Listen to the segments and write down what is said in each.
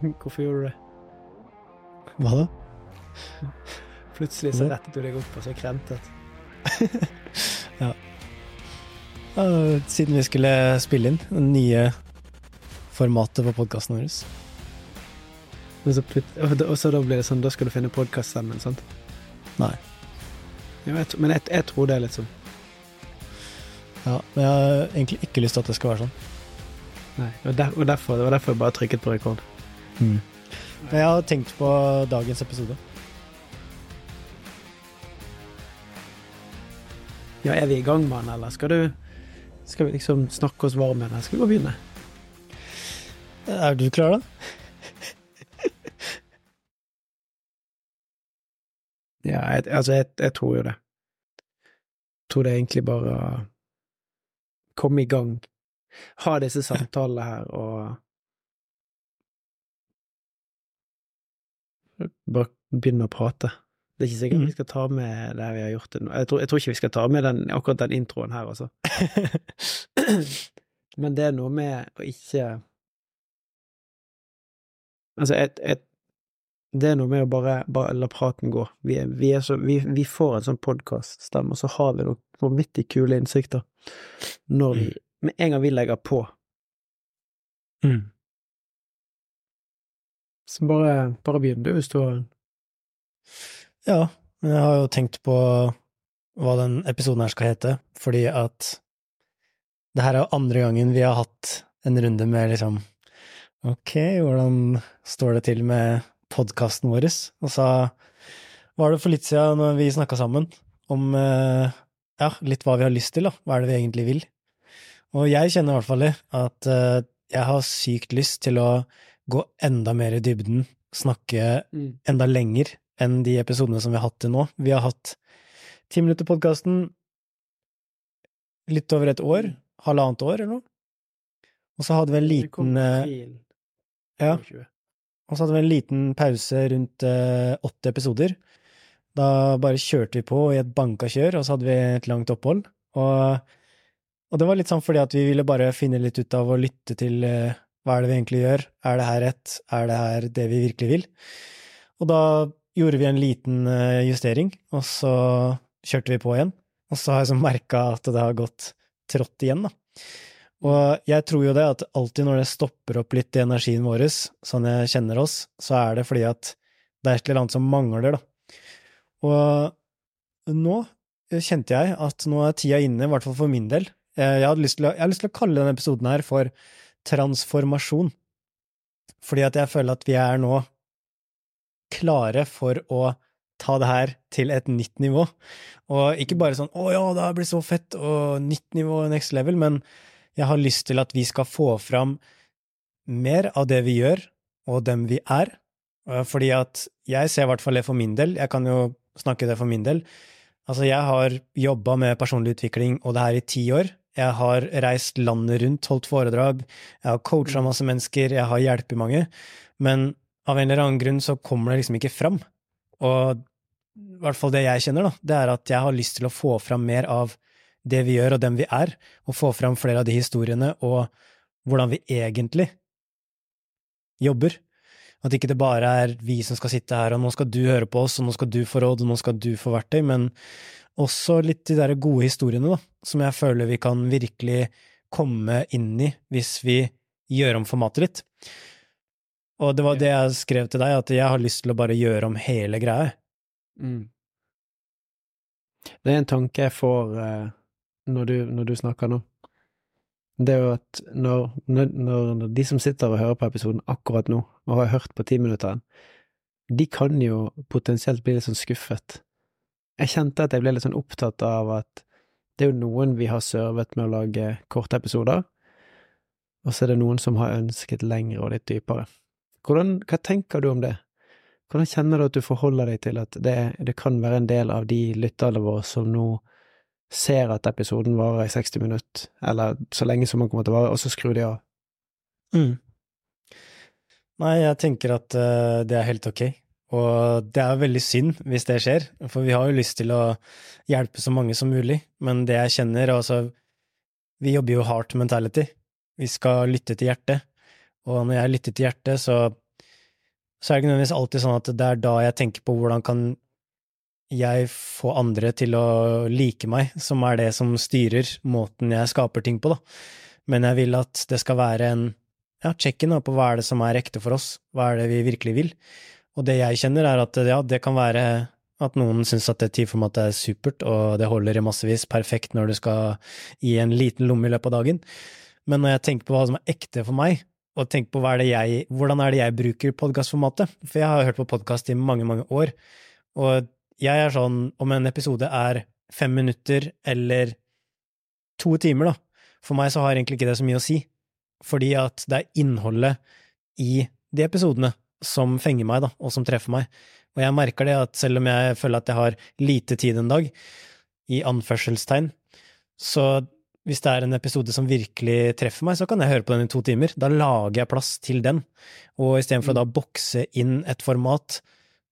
Hvorfor gjorde du det? Hva da? Plutselig så rettet du deg opp og så kremtet. Ja, siden vi skulle spille inn det nye formatet på podkasten vår. Og så og så da blir det sånn, da skal du finne podkaststemmen, sant? Nei. Ja, jeg, men jeg, jeg tror det er litt sånn. Ja, men jeg har egentlig ikke lyst til at det skal være sånn. Nei, og, der, og derfor, det var derfor jeg bare trykket på rekord. Men jeg har tenkt på dagens episode. Ja, er vi i gang med den, eller skal du Skal vi liksom snakke oss varme igjen? eller Skal vi bare begynne? Er du klar, da? Ja, jeg, altså, jeg, jeg tror jo det. Jeg tror det er egentlig bare å komme i gang. Ha disse samtalene her og Bare begynne å prate. Det er ikke sikkert mm. vi skal ta med det vi har gjort til nå. Jeg tror, jeg tror ikke vi skal ta med den, akkurat den introen her, altså. Men det er noe med å ikke Altså, et, et, det er noe med å bare, bare la praten gå. Vi, er, vi, er så, vi, vi får en sånn podkaststemme, og så har vi noen vanvittig kule innsikter når vi Med en gang vi legger på. Mm. Så bare, bare begynn, du, hvis du har Ja, men jeg har jo tenkt på hva den episoden her skal hete, fordi at det her er jo andre gangen vi har hatt en runde med liksom Ok, hvordan står det til med podkasten vår? Og så var det for litt siden når vi snakka sammen om eh, ja, litt hva vi har lyst til, da. Hva er det vi egentlig vil? Og jeg kjenner i hvert fall at eh, jeg har sykt lyst til å gå enda mer i dybden, snakke enda lenger enn de episodene som vi har hatt til nå. Vi har hatt ti minutter-podkasten litt over et år, halvannet år eller noe. Og så hadde vi en liten eh, Ja, og så hadde vi en liten pause rundt eh, åtte episoder. Da bare kjørte vi på i et banka kjør, og så hadde vi et langt opphold. Og, og det var litt sånn fordi at vi ville bare finne litt ut av å lytte til eh, hva er det vi egentlig gjør, er det her rett, er det her det vi virkelig vil? Og da gjorde vi en liten eh, justering, og så kjørte vi på igjen. Og så har jeg så merka at det har gått trått igjen, da. Og jeg tror jo det at alltid når det stopper opp litt i energien vår, sånn jeg kjenner oss, så er det fordi at det er et eller annet som mangler, da. Og nå kjente jeg at nå er tida inne, i hvert fall for min del. Jeg hadde jeg har lyst til å kalle denne episoden her for transformasjon. Fordi at jeg føler at vi er nå klare for å ta det her til et nytt nivå. Og ikke bare sånn 'Å ja, det blir så fett', og nytt nivå, next level, men jeg har lyst til at vi skal få fram mer av det vi gjør, og dem vi er. Eh, Fordi at jeg ser i hvert fall det for min del, jeg kan jo snakke det for min del. Altså, jeg har jobba med personlig utvikling og det her i ti år. Jeg har reist landet rundt, holdt foredrag, jeg har coacha masse mennesker, jeg har hjulpet mange, men av en eller annen grunn så kommer det liksom ikke fram. Og i hvert fall det jeg kjenner, da, det er at jeg har lyst til å få fram mer av det vi gjør og dem vi er, og få fram flere av de historiene og hvordan vi egentlig jobber. At ikke det bare er vi som skal sitte her, og nå skal du høre på oss, og nå skal du få råd, og nå skal du få verktøy, men også litt de der gode historiene, da, som jeg føler vi kan virkelig komme inn i hvis vi gjør om formatet litt. Og det var det jeg skrev til deg, at jeg har lyst til å bare gjøre om hele greia. Mm. Det er en tanke jeg får eh, når, du, når du snakker nå. Det er jo at når, når, når de som sitter og hører på episoden akkurat nå, og har hørt på timinutteren, de kan jo potensielt bli litt sånn skuffet. Jeg kjente at jeg ble litt sånn opptatt av at det er jo noen vi har servet med å lage korte episoder, og så er det noen som har ønsket lengre og litt dypere. Hvordan, hva tenker du om det? Hvordan kjenner du at du forholder deg til at det, det kan være en del av de lytterne våre som nå ser at episoden varer i 60 minutter, eller så lenge som den kommer til å vare, og så skrur de av? Mm. Nei, jeg tenker at uh, det er helt ok. Og det er veldig synd hvis det skjer, for vi har jo lyst til å hjelpe så mange som mulig, men det jeg kjenner, altså Vi jobber jo hardt mentality. Vi skal lytte til hjertet, og når jeg lytter til hjertet, så så er det ikke nødvendigvis alltid sånn at det er da jeg tenker på hvordan kan jeg få andre til å like meg, som er det som styrer måten jeg skaper ting på, da. Men jeg vil at det skal være en ja, check-in på hva er det som er ekte for oss, hva er det vi virkelig vil. Og det jeg kjenner, er at ja, det kan være at noen syns at det tidformatet er supert, og det holder i massevis, perfekt når du skal i en liten lomme i løpet av dagen. Men når jeg tenker på hva som er ekte for meg, og tenker på er jeg, hvordan er det jeg bruker podkastformatet, for jeg har hørt på podkast i mange, mange år, og jeg er sånn om en episode er fem minutter eller to timer, da, for meg så har egentlig ikke det så mye å si, fordi at det er innholdet i de episodene som fenger meg, da, og som treffer meg. Og jeg merker det at selv om jeg føler at jeg har lite tid en dag, i anførselstegn, så hvis det er en episode som virkelig treffer meg, så kan jeg høre på den i to timer. Da lager jeg plass til den, og istedenfor å da bokse inn et format,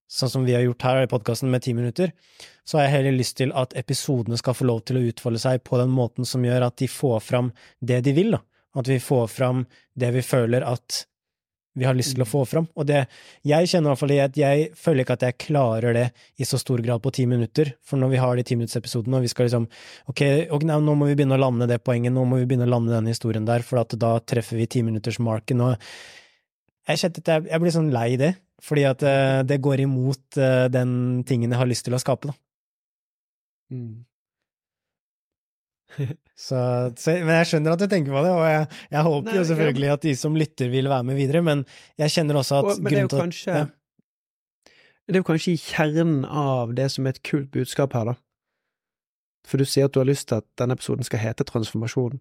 sånn som vi har gjort her i podkasten med ti minutter, så har jeg heller lyst til at episodene skal få lov til å utfolde seg på den måten som gjør at de får fram det de vil, da. At vi får fram det vi føler at vi har lyst til å mm. få fram. Og det, jeg kjenner i hvert fall at jeg føler ikke at jeg klarer det i så stor grad på ti minutter. For når vi har de timinuttesepisodene, og vi skal liksom ok, og nei, nå må vi begynne å lande det poenget, nå må vi begynne å lande den historien der, for at da treffer vi timinuttersmarken. Og jeg kjente at jeg, jeg blir sånn lei det, fordi at uh, det går imot uh, den tingen jeg har lyst til å skape, da. Mm. Så, så, men jeg skjønner at du tenker på det, og jeg, jeg håper Nei, jo selvfølgelig at de som lytter, vil være med videre, men jeg kjenner også at og, grunnen det jo kanskje ja. Det er jo kanskje i kjernen av det som er et kult budskap her, da. For du sier at du har lyst til at denne episoden skal hete Transformasjonen.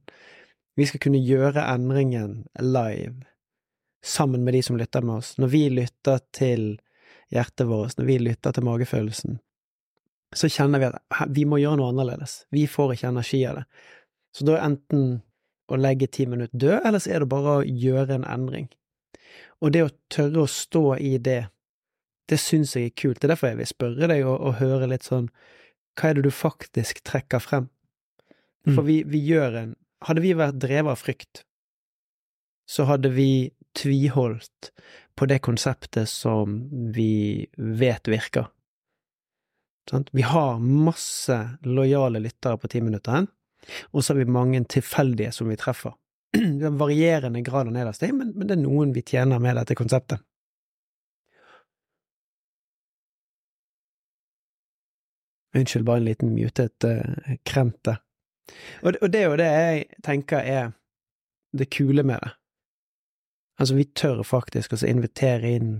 Vi skal kunne gjøre endringen live, sammen med de som lytter med oss. Når vi lytter til hjertet vårt, når vi lytter til magefølelsen, så kjenner vi at vi må gjøre noe annerledes. Vi får ikke energi av det. Så da er enten å legge ti minutter død, eller så er det bare å gjøre en endring. Og det å tørre å stå i det, det syns jeg er kult. Det er derfor jeg vil spørre deg og, og høre litt sånn Hva er det du faktisk trekker frem? For mm. vi, vi gjør en Hadde vi vært drevet av frykt, så hadde vi tviholdt på det konseptet som vi vet virker. Vi har masse lojale lyttere på ti timinuteren, og så har vi mange tilfeldige som vi treffer. Vi har varierende grad av nedersteg, men, men det er noen vi tjener med dette konseptet. Unnskyld, bare en liten mutet uh, kremte. Og, og det er jo det jeg tenker er det kule med det. Altså, vi tør faktisk å invitere inn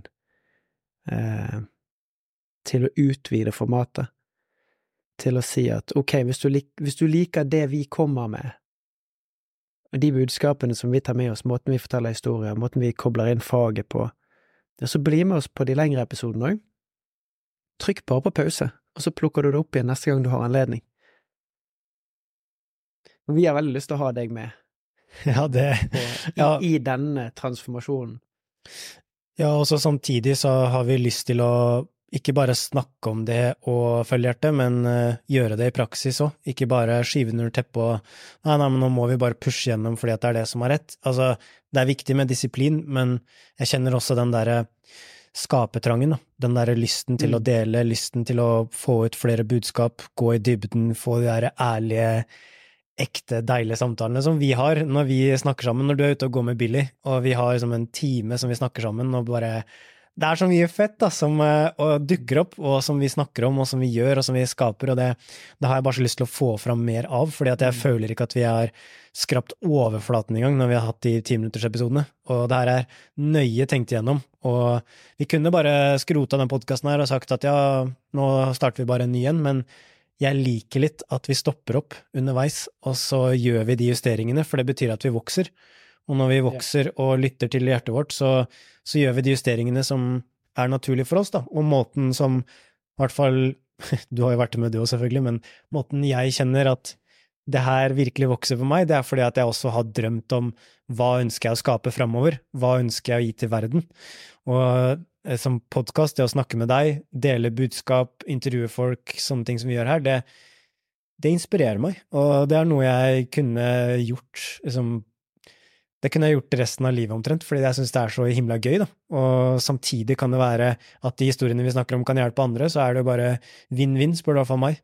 eh, til å utvide formatet. Til å si at ok, hvis du, lik, hvis du liker det vi kommer med, og de budskapene som vi tar med oss, måten vi forteller historier, måten vi kobler inn faget på, ja, så bli med oss på de lengre episodene òg. Trykk bare på pause, og så plukker du det opp igjen neste gang du har anledning. Vi har veldig lyst til å ha deg med. Ja, det ja. I, I denne transformasjonen. Ja, og så samtidig så har vi lyst til å ikke bare snakke om det og følge hjertet, men uh, gjøre det i praksis òg. Ikke bare skyve under teppet og nei, nei, men nå må vi bare pushe gjennom fordi det er det som er rett. Altså, det er viktig med disiplin, men jeg kjenner også den derre skapetrangen, da. Den derre lysten til mm. å dele, lysten til å få ut flere budskap, gå i dybden, få de derre ærlige, ekte, deilige samtalene som vi har når vi snakker sammen. Når du er ute og går med Billy, og vi har liksom en time som vi snakker sammen, og bare det er så mye fett da, som uh, dukker opp, og som vi snakker om, og som vi gjør, og som vi skaper, og det, det har jeg bare så lyst til å få fram mer av, fordi at jeg mm. føler ikke at vi har skrapt overflaten engang når vi har hatt de timinuttersepisodene, og det her er nøye tenkt igjennom, og vi kunne bare skrota den podkasten her og sagt at ja, nå starter vi bare en ny en, men jeg liker litt at vi stopper opp underveis, og så gjør vi de justeringene, for det betyr at vi vokser. Og når vi vokser og lytter til hjertet vårt, så, så gjør vi de justeringene som er naturlige for oss, da, og måten som, i hvert fall, du har jo vært med du òg, selvfølgelig, men måten jeg kjenner at det her virkelig vokser for meg, det er fordi at jeg også har drømt om hva ønsker jeg å skape framover, hva ønsker jeg å gi til verden. Og eh, som podkast, det å snakke med deg, dele budskap, intervjue folk, sånne ting som vi gjør her, det, det inspirerer meg, og det er noe jeg kunne gjort liksom, det kunne jeg gjort resten av livet omtrent, fordi jeg syns det er så himla gøy, da. Og samtidig kan det være at de historiene vi snakker om kan hjelpe andre, så er det jo bare vinn-vinn, spør du iallfall meg.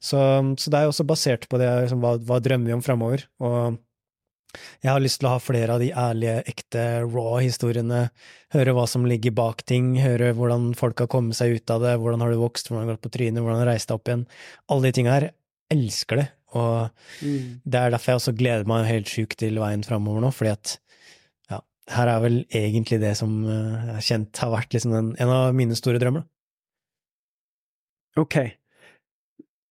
Så, så, det er jo også basert på det, liksom, hva, hva drømmer vi om framover? Og jeg har lyst til å ha flere av de ærlige, ekte, raw historiene, høre hva som ligger bak ting, høre hvordan folk har kommet seg ut av det, hvordan har du vokst, hvordan har du gått på trynet, hvordan har du reist deg opp igjen. Alle de tinga her. Elsker det. Og mm. det er derfor jeg også gleder meg helt sjukt til veien framover nå, fordi at ja, her er vel egentlig det som eh, jeg har kjent har vært liksom en, en av mine store drømmer. Ok,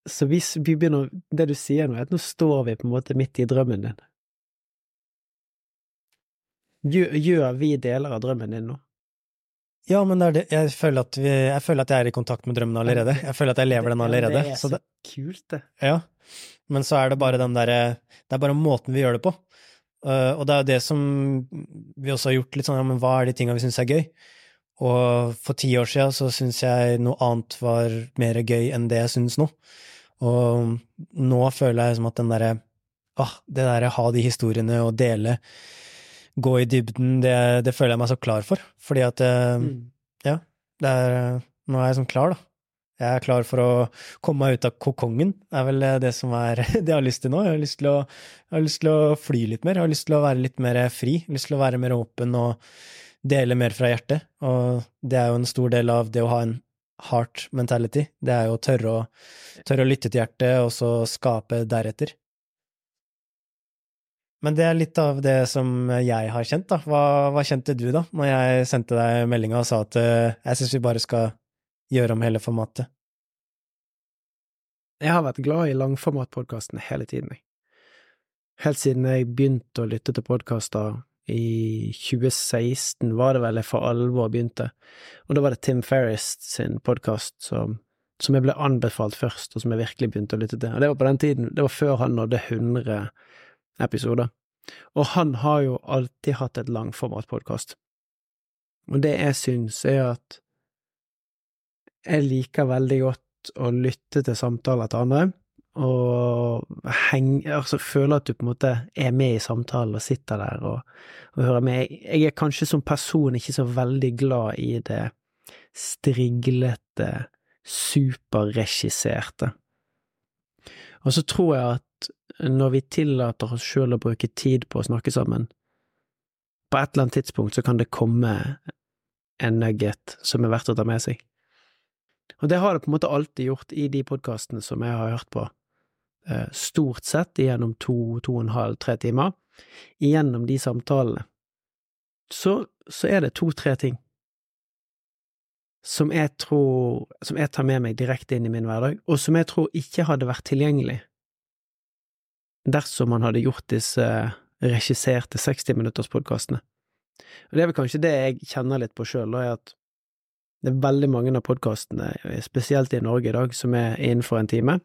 så hvis vi begynner Det du sier nå, er at nå står vi på en måte midt i drømmen din. Gjør, gjør vi deler av drømmen din nå? Ja, men det er det. Jeg, føler vi, jeg, føler at jeg er i kontakt med drømmen allerede. Jeg føler at jeg lever den allerede. Det er så, så det, kult, det. Ja, men så er det bare den derre Det er bare måten vi gjør det på. Uh, og det er jo det som vi også har gjort litt sånn, ja, men hva er de tinga vi syns er gøy? Og for ti år siden så syns jeg noe annet var mer gøy enn det jeg syns nå. Og nå føler jeg som at den derre ah, det derre ha de historiene og dele, gå i dybden, det, det, føler jeg meg så klar for. Fordi at uh, mm. Ja, det er Nå er jeg sånn klar, da. Jeg er klar for å komme meg ut av kokongen, er vel det som er det jeg har lyst til nå. Jeg har lyst til, å, har lyst til å fly litt mer, jeg har lyst til å være litt mer fri, jeg har lyst til å være mer åpen og dele mer fra hjertet. Og det er jo en stor del av det å ha en heart mentality. Det er jo å tørre å, tørre å lytte til hjertet, og så skape deretter. Men det er litt av det som jeg har kjent, da. Hva, hva kjente du, da, når jeg sendte deg meldinga og sa at uh, jeg syns vi bare skal gjøre om hele formatet? Jeg har vært glad i langformatpodkasten hele tiden, jeg. Helt siden jeg begynte å lytte til podkaster i 2016, var det vel jeg for alvor begynte, og da var det Tim Ferris sin podkast som, som, jeg ble anbefalt først, og som jeg virkelig begynte å lytte til. Og det var på den tiden, det var før han nådde 100 episoder. Og han har jo alltid hatt et langformatpodkast. Og det jeg syns, er at jeg liker veldig godt å lytte til samtaler til andre, og heng, altså føle at du på en måte er med i samtalen og sitter der og, og hører med. Jeg er kanskje som person ikke så veldig glad i det striglete, superregisserte. Og så tror jeg at når vi tillater oss sjøl å bruke tid på å snakke sammen, på et eller annet tidspunkt så kan det komme en nugget som er verdt å ta med seg. Og det har det på en måte alltid gjort i de podkastene som jeg har hørt på, eh, stort sett gjennom to, to og en halv, tre timer. Gjennom de samtalene så, så er det to–tre ting som jeg tror Som jeg tar med meg direkte inn i min hverdag, og som jeg tror ikke hadde vært tilgjengelig dersom man hadde gjort disse regisserte 60-minutterspodkastene. Og det er vel kanskje det jeg kjenner litt på sjøl, at det er veldig mange av podkastene, spesielt i Norge i dag, som er innenfor en time,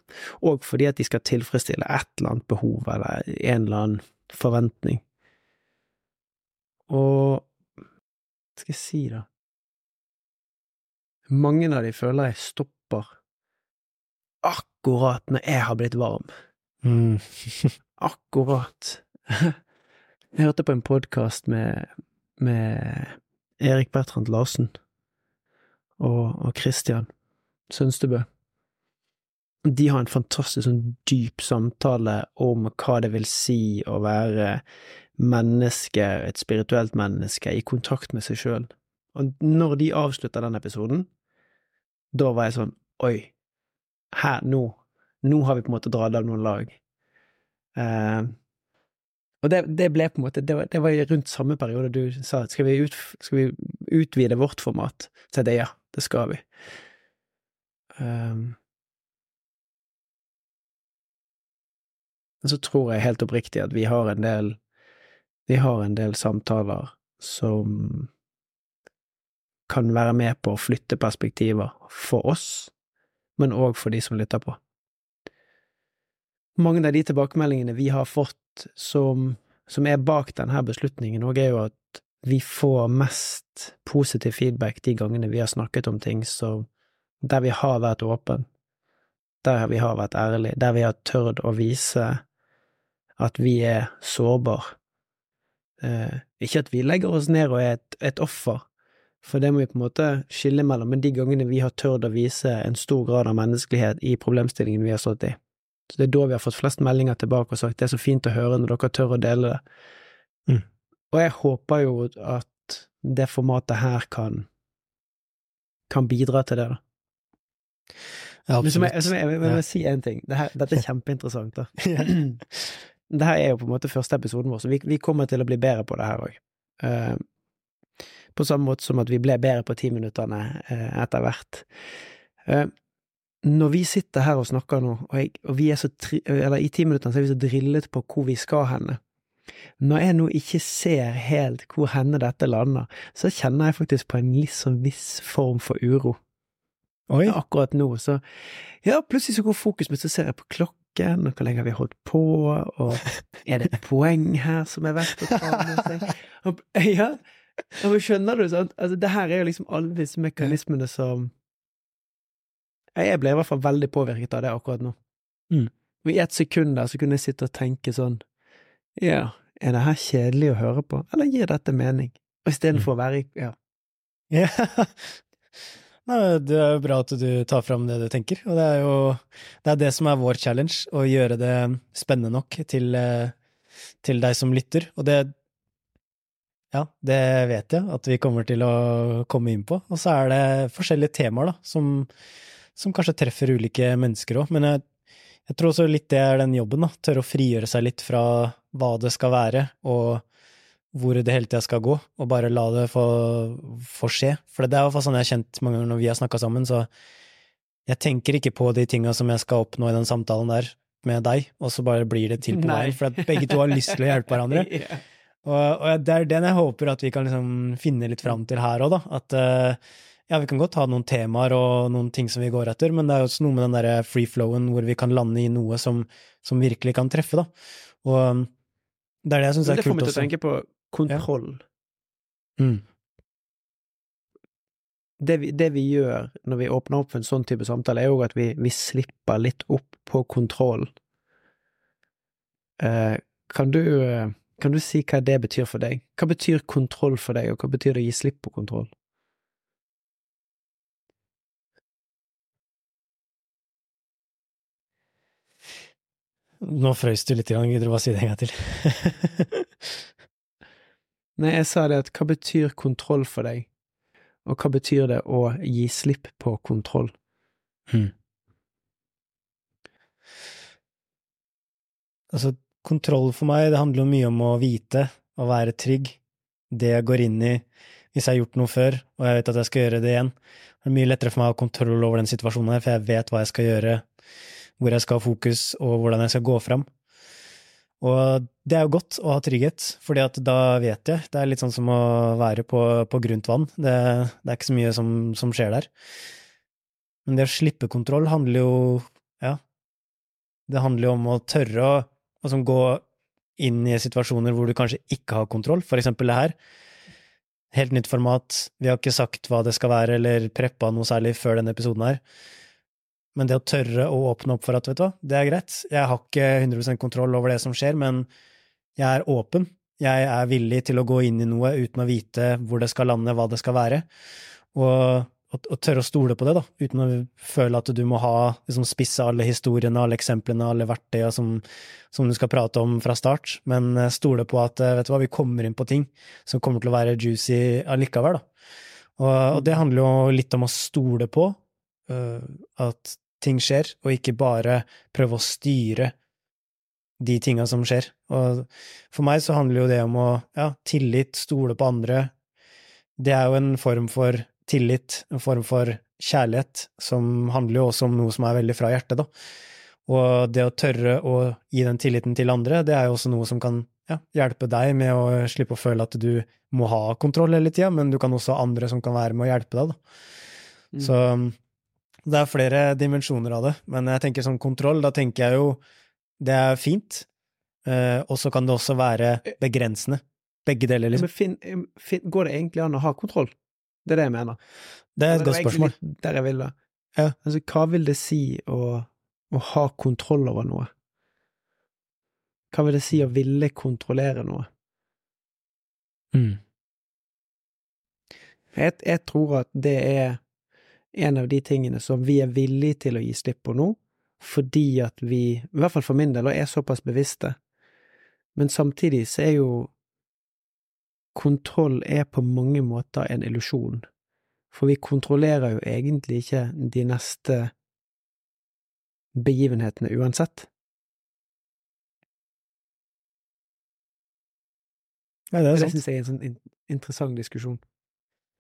og fordi at de skal tilfredsstille et eller annet behov eller en eller annen forventning. Og hva skal jeg si, da? Mange av de føler jeg stopper akkurat når jeg har blitt varm. Mm. akkurat. jeg hørte på en podkast med, med Erik Bertrand Larsen og, og Christian Sønstebø. De har en fantastisk sånn dyp samtale om hva det vil si å være menneske, et spirituelt menneske, i kontakt med seg sjøl. Og når de avslutter den episoden, da var jeg sånn Oi, her, nå, nå har vi på en måte dratt av noen lag. Eh, og det, det, ble på en måte det var, det var, rundt samme periode du sa skal skal vi utvide vårt format. Så jeg sa ja, det skal vi. Um, men så tror jeg helt oppriktig at vi har en del Vi har en del samtaler som kan være med på å flytte perspektiver for oss, men òg for de som lytter på. Mange av de tilbakemeldingene vi har fått som, som er bak denne beslutningen, òg er jo at vi får mest positiv feedback de gangene vi har snakket om ting som der vi har vært åpen, der vi har vært ærlige, der vi har tørt å vise at vi er sårbar, eh, Ikke at vi legger oss ned og er et, et offer, for det må vi på en måte skille mellom, men de gangene vi har tørt å vise en stor grad av menneskelighet i problemstillingen vi har stått i. Så det er da vi har fått flest meldinger tilbake og sagt det er så fint å høre når dere tør å dele det. Mm. Og jeg håper jo at det formatet her kan kan bidra til det, da. Ja, Men absolutt. som jeg, jeg, vil si en ting. Dette, dette er kjempeinteressant, da. Dette er jo på en måte første episoden vår, så vi, vi kommer til å bli bedre på det her òg. på samme måte som at vi ble bedre på timinuttene uh, etter hvert. Uh, når vi sitter her og snakker nå, og, jeg, og vi er så eller i timinuttene så er vi så drillet på hvor vi skal henne, når jeg nå ikke ser helt hvor henne dette lander, så kjenner jeg faktisk på en litt sånn viss form for uro. Oi. Akkurat nå, så Ja, plutselig så går fokus mitt, så ser jeg på klokken, og hvor lenge har vi holdt på, og er det et poeng her som er verdt å ta med seg? Ja, skjønner du, sant? Altså, det her er jo liksom alle disse mekanismene som Jeg ble i hvert fall veldig påvirket av det akkurat nå. Mm. Og i et sekund der så kunne jeg sitte og tenke sånn Ja, er det her kjedelig å høre på, eller gir dette mening? Og istedenfor å være i Ja. Ja. Nei, det er jo bra at du tar fram det du tenker, og det er jo det, er det som er vår challenge, å gjøre det spennende nok til, eh, til deg som lytter, og det ja, det vet jeg at vi kommer til å komme inn på. Og så er det forskjellige temaer da, som, som kanskje treffer ulike mennesker òg. Men jeg, jeg tror også litt det er den jobben, da. Tørre å frigjøre seg litt fra hva det skal være, og hvor det hele tida skal gå, og bare la det få, få skje. For det er i hvert fall sånn jeg har kjent mange ganger når vi har snakka sammen, så jeg tenker ikke på de tinga som jeg skal oppnå i den samtalen der med deg, og så bare blir det til på veien, for at begge to har lyst til å hjelpe hverandre. Og, og det er den jeg håper at vi kan liksom finne litt fram til her òg, da. At eh, ja, vi kan godt ha noen temaer og noen ting som vi går etter, men det er jo også noe med den derre free flowen hvor vi kan lande i noe som, som virkelig kan treffe, da. Og um, det er det jeg syns kult også. det får meg til å tenke på kontroll. Mm. Det, vi, det vi gjør når vi åpner opp for en sånn type samtale, er jo at vi, vi slipper litt opp på kontroll. Eh, kan, du, eh, kan du si hva det betyr for deg? Hva betyr kontroll for deg, og hva betyr det å gi slipp på kontroll? Nå frøys du litt, gidder du bare si det en gang til? Nei, jeg sa det at hva betyr kontroll for deg, og hva betyr det å gi slipp på kontroll? Hmm. Altså, kontroll for meg, det handler mye om å vite, å være trygg. Det jeg går inn i, hvis jeg har gjort noe før, og jeg vet at jeg skal gjøre det igjen. Det er mye lettere for meg å ha kontroll over den situasjonen her, for jeg vet hva jeg skal gjøre, hvor jeg skal ha fokus, og hvordan jeg skal gå fram. Og det er jo godt å ha trygghet, fordi at da vet jeg. Det er litt sånn som å være på, på grunt vann. Det, det er ikke så mye som, som skjer der. Men det å slippe kontroll handler jo Ja, det handler jo om å tørre å altså, gå inn i situasjoner hvor du kanskje ikke har kontroll, for eksempel det her. Helt nytt format, vi har ikke sagt hva det skal være, eller preppa noe særlig før denne episoden her. Men det å tørre å åpne opp for at, vet du hva, det er greit, jeg har ikke 100% kontroll over det som skjer, men jeg er åpen. Jeg er villig til å gå inn i noe uten å vite hvor det skal lande, hva det skal være. Og og, og tørre å stole på det, da, uten å føle at du må ha liksom, spisse alle historiene, alle eksemplene, alle verktøyene som, som, du skal prate om fra start, men eh, stole på at eh, vet du hva, vi kommer inn på ting som kommer til å være juicy allikevel. Da. Og, og det handler jo litt om å stole på uh, at ting skjer, og ikke bare prøve å styre de tinga som skjer. Og for meg så handler jo det om å ja, tillit, stole på andre. Det er jo en form for tillit, en form for kjærlighet, som handler jo også om noe som er veldig fra hjertet, da. Og det å tørre å gi den tilliten til andre, det er jo også noe som kan ja, hjelpe deg med å slippe å føle at du må ha kontroll hele tida, men du kan også ha andre som kan være med å hjelpe deg, da. Mm. Så det er flere dimensjoner av det, men jeg tenker sånn kontroll, da tenker jeg jo det er fint, eh, og så kan det også være begrensende. Begge deler, Men liksom. finn, finn, går det egentlig an å ha kontroll? Det er det jeg mener. Det er et godt spørsmål. Der jeg ville. Ja. Altså, hva vil det si å, å ha kontroll over noe? Hva vil det si å ville kontrollere noe? Mm. Jeg, jeg tror at det er en av de tingene som vi er villige til å gi slipp på nå, fordi at vi, i hvert fall for min del, er såpass bevisste. Men samtidig så er jo kontroll er på mange måter en illusjon, for vi kontrollerer jo egentlig ikke de neste begivenhetene uansett. Nei, det er Det sant. syns jeg er en sånn interessant diskusjon.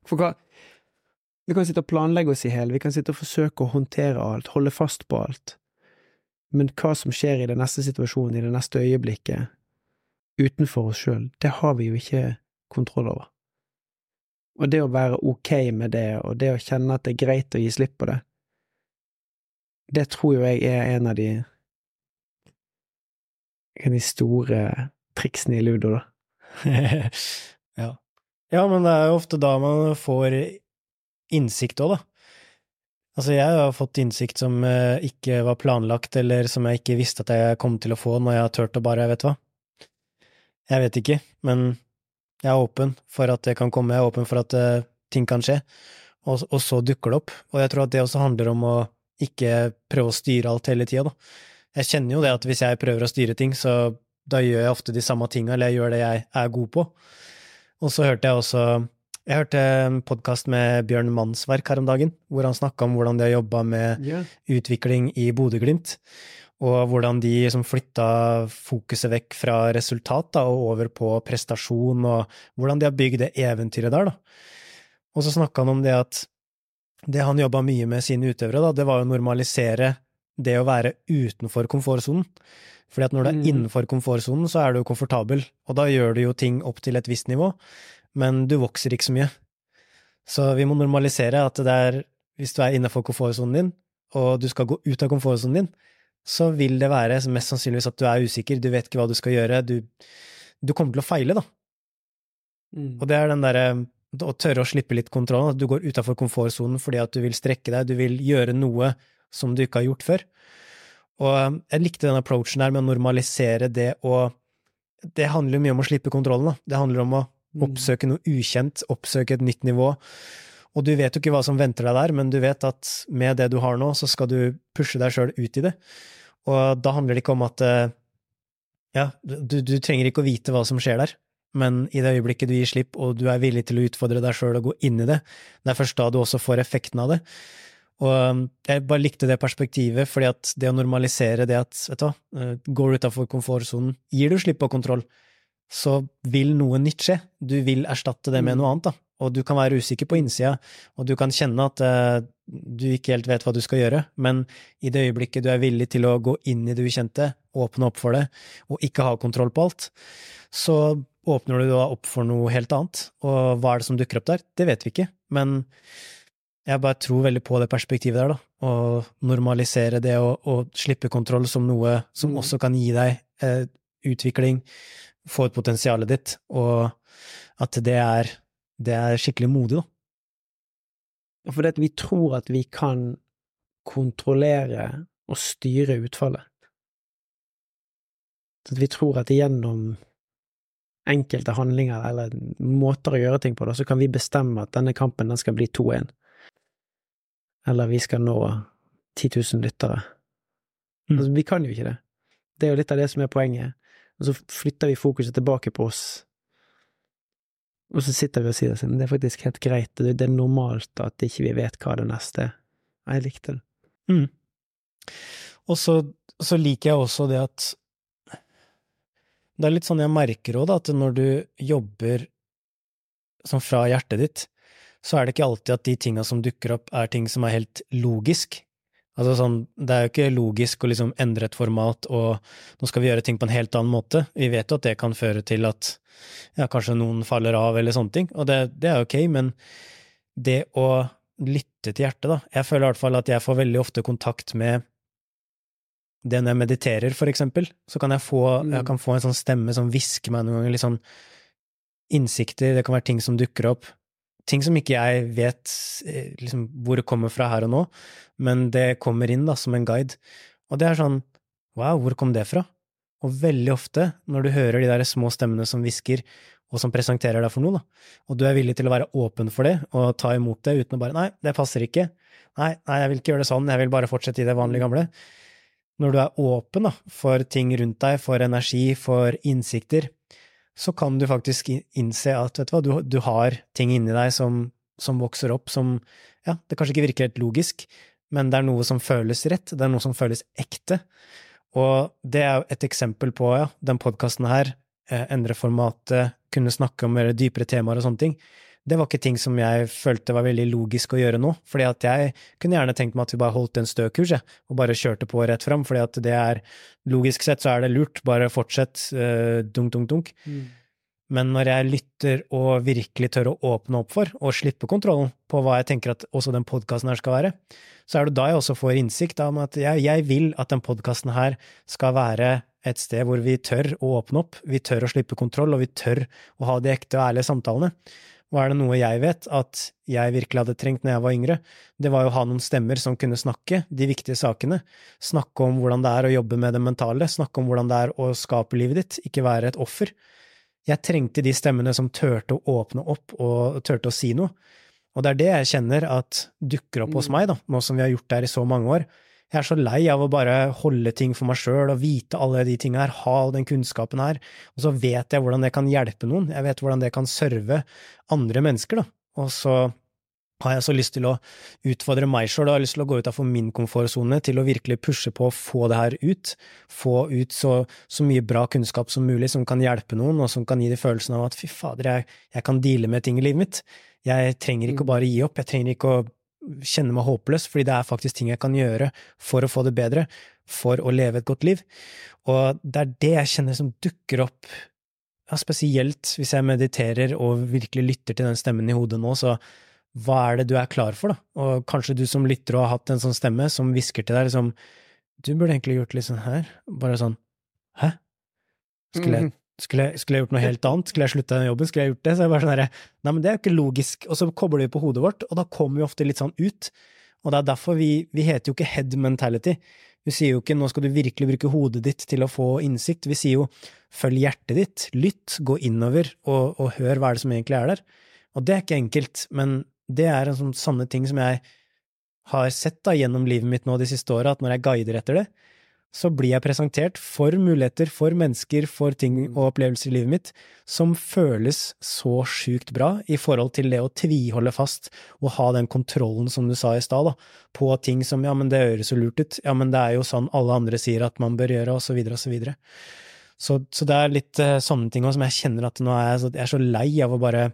For hva Vi kan sitte og planlegge oss i hjel, vi kan sitte og forsøke å håndtere alt, holde fast på alt, men hva som skjer i den neste situasjonen, i det neste øyeblikket, utenfor oss sjøl, det har vi jo ikke kontroll over. Og det å være ok med det, og det å kjenne at det er greit å gi slipp på det, det tror jo jeg er en av de de store triksene i ludo, da. ja. ja, men det er jo ofte da man får innsikt òg, da. Altså, jeg har fått innsikt som eh, ikke var planlagt, eller som jeg ikke visste at jeg kom til å få når jeg har turt å bare, jeg vet hva. Jeg vet ikke, men jeg er åpen for at det kan komme, jeg er åpen for at eh, ting kan skje, og, og så dukker det opp. Og jeg tror at det også handler om å ikke prøve å styre alt hele tida, da. Jeg kjenner jo det at hvis jeg prøver å styre ting, så da gjør jeg ofte de samme tinga, eller jeg gjør det jeg er god på. Og så hørte jeg også Jeg hørte en podkast med Bjørn Mannsverk her om dagen, hvor han snakka om hvordan de har jobba med yeah. utvikling i Bodø-Glimt, og hvordan de liksom flytta fokuset vekk fra resultat da, og over på prestasjon, og hvordan de har bygd det eventyret der. Da. Og så snakka han om det at det han jobba mye med sine utøvere, da, det var å normalisere det å være utenfor komfortsonen. Fordi at når du er Mhm. innenfor komfortsonen, så er du jo komfortabel, og da gjør du jo ting opp til et visst nivå, men du vokser ikke så mye. Så vi må normalisere at det er, hvis du er innenfor komfortsonen din, og du skal gå ut av komfortsonen din, så vil det være mest sannsynligvis at du er usikker, du vet ikke hva du skal gjøre, du, du kommer til å feile, da. Mm. Og det er den derre å tørre å slippe litt kontrollen, at du går utafor komfortsonen fordi at du vil strekke deg, du vil gjøre noe som du ikke har gjort før. Og um, jeg likte den approachen der med å normalisere det å Det handler jo mye om å slippe kontrollen, da. Det handler om å. Oppsøke noe ukjent, oppsøke et nytt nivå. Og du vet jo ikke hva som venter deg der, men du vet at med det du har nå, så skal du pushe deg sjøl ut i det. Og da handler det ikke om at eh, ja, du, du trenger ikke å vite hva som skjer der, men i det øyeblikket du gir slipp og du er villig til å utfordre deg sjøl og gå inn i det, det er først da du også får effekten av det. Og um, jeg bare likte det perspektivet, fordi at det å normalisere det at, vet du hva, eh, går du utafor komfortsonen, gir du slipp på kontroll, så vil noe nytt skje. Du vil erstatte det med Mm. noe annet, da. Og du kan være usikker på innsida, og du kan kjenne at uh, du ikke helt vet hva du skal gjøre, men i det øyeblikket du er villig til å gå inn i det ukjente, åpne opp for det, og ikke ha kontroll på alt, så åpner du da opp for noe helt annet. Og hva er det som dukker opp der? Det vet vi ikke, men jeg bare tror veldig på det perspektivet der, da. Å normalisere det og, og slippe kontroll som noe som Mm. også kan gi deg eh, utvikling, få ut potensialet ditt, og at det er, det er skikkelig modig, da. det at vi tror at vi kan kontrollere og styre utfallet. Så at vi tror at gjennom enkelte handlinger eller måter å gjøre ting på, da, så kan vi bestemme at denne kampen den skal bli 2-1. Eller vi skal nå 10 000 lyttere. Mm. Altså, vi kan jo ikke det. Det er jo litt av det som er poenget. Og så flytter vi fokuset tilbake på oss. Og så sitter vi og sier at det er faktisk helt greit, det er normalt at ikke vi vet hva det neste er. Jeg likte det. Mm. Og så, så liker jeg også det at Det er litt sånn jeg merker òg, at når du jobber sånn fra hjertet ditt, så er det ikke alltid at de tinga som dukker opp, er ting som er helt logisk. Altså sånn, det er jo ikke logisk å liksom endre et format og nå skal vi gjøre ting på en helt annen måte. Vi vet jo at det kan føre til at ja, kanskje noen faller av eller sånne ting, og det, det er ok, men det å lytte til hjertet, da. Jeg føler i hvert fall at jeg får veldig ofte kontakt med det når jeg mediterer, for eksempel, så kan jeg få, Mm. jeg kan få en sånn stemme som hvisker meg noen ganger, litt sånn innsikter, det kan være ting som dukker opp. Ting som ikke jeg vet eh, liksom, hvor det kommer fra her og nå, men det kommer inn da, som en guide. Og det er sånn, wow, hvor kom det fra? Og veldig ofte, når du hører de der små stemmene som hvisker, og som presenterer deg for noe, da. Og du er villig til å være åpen for det, og ta imot det uten å bare nei, det passer ikke, nei, nei, jeg vil ikke gjøre det sånn, jeg vil bare fortsette i det vanlige gamle. Når du er åpen da, for ting rundt deg, for energi, for innsikter, så kan du faktisk innse at du hva, du, du har ting inni deg som, som vokser opp, som ja, det kanskje ikke virker helt logisk, men det er noe som føles rett, det er noe som føles ekte. Og det er jo et eksempel på, ja, den podkasten her, eh, endre formatet, kunne snakke om mer dypere temaer og sånne ting. Det var ikke ting som jeg følte var veldig logisk å gjøre nå, fordi at jeg kunne gjerne tenkt meg at vi bare holdt en stø kurs, og bare kjørte på rett fram, fordi at det er logisk sett så er det lurt, bare fortsett, uh, dunk, dunk, dunk. Mm. Men når jeg lytter og virkelig tør å åpne opp for, og slippe kontrollen på hva jeg tenker at også den podkasten her skal være, så er det da jeg også får innsikt om at jeg, jeg vil at den podkasten her skal være et sted hvor vi tør å åpne opp, vi tør å slippe kontroll, og vi tør å ha de ekte og ærlige samtalene. Og er det noe jeg vet at jeg virkelig hadde trengt når jeg var yngre, det var jo å ha noen stemmer som kunne snakke de viktige sakene, snakke om hvordan det er å jobbe med det mentale, snakke om hvordan det er å skape livet ditt, ikke være et offer. Jeg trengte de stemmene som turte å åpne opp og turte å si noe. Og det er det jeg kjenner at dukker opp hos mm. meg, da, nå som vi har gjort det her i så mange år. Jeg er så lei av å bare holde ting for meg sjøl og vite alle de tingene her, ha all den kunnskapen her, og så vet jeg hvordan det kan hjelpe noen, jeg vet hvordan det kan serve andre mennesker, da, og så har jeg så lyst til å utfordre meg sjøl, har lyst til å gå utenfor min komfortsone, til å virkelig pushe på å få det her ut, få ut så, så, mye bra kunnskap som mulig som kan hjelpe noen, og som kan gi de følelsen av at fy fader, jeg, jeg kan deale med ting i livet mitt. Jeg trenger ikke å mm. bare gi opp, jeg trenger ikke å kjenne meg håpløs, fordi det er faktisk ting jeg kan gjøre for å få det bedre, for å leve et godt liv. Og det er det jeg kjenner som dukker opp, ja, spesielt hvis jeg mediterer og virkelig lytter til den stemmen i hodet nå, så hva er det du er klar for, da? Og kanskje du som lytter og har hatt en sånn stemme som hvisker til deg liksom, du burde egentlig gjort litt sånn her, bare sånn, hæ? Skulle jeg, mhm. Skulle jeg, skulle jeg gjort noe helt annet? Skulle jeg slutta den jobben? Skulle jeg gjort det? Så jeg bare sånn herre, nei, men det er jo ikke logisk, og så kobler vi på hodet vårt, og da kommer vi ofte litt sånn ut, og det er derfor vi, vi heter jo ikke head mentality. Vi sier jo ikke nå skal du virkelig bruke hodet ditt til å få innsikt, vi sier jo følg hjertet ditt, lytt, gå innover og, og hør hva er det som egentlig er der. Og det er ikke enkelt, men det er en sånn sanne ting som jeg har sett da gjennom livet mitt nå de siste åra, at når jeg guider etter det, så blir jeg presentert for muligheter, for mennesker, for ting mm. og opplevelser i livet mitt som føles så sjukt bra i forhold til det å tviholde fast og ha den kontrollen, som du sa i stad, på ting som ja, men det høres så lurt ut, ja, men det er jo sånn alle andre sier at man bør gjøre, og så videre og så videre. Så, så det er litt uh, sånne ting også som jeg kjenner at nå er jeg, så, jeg er så lei av å bare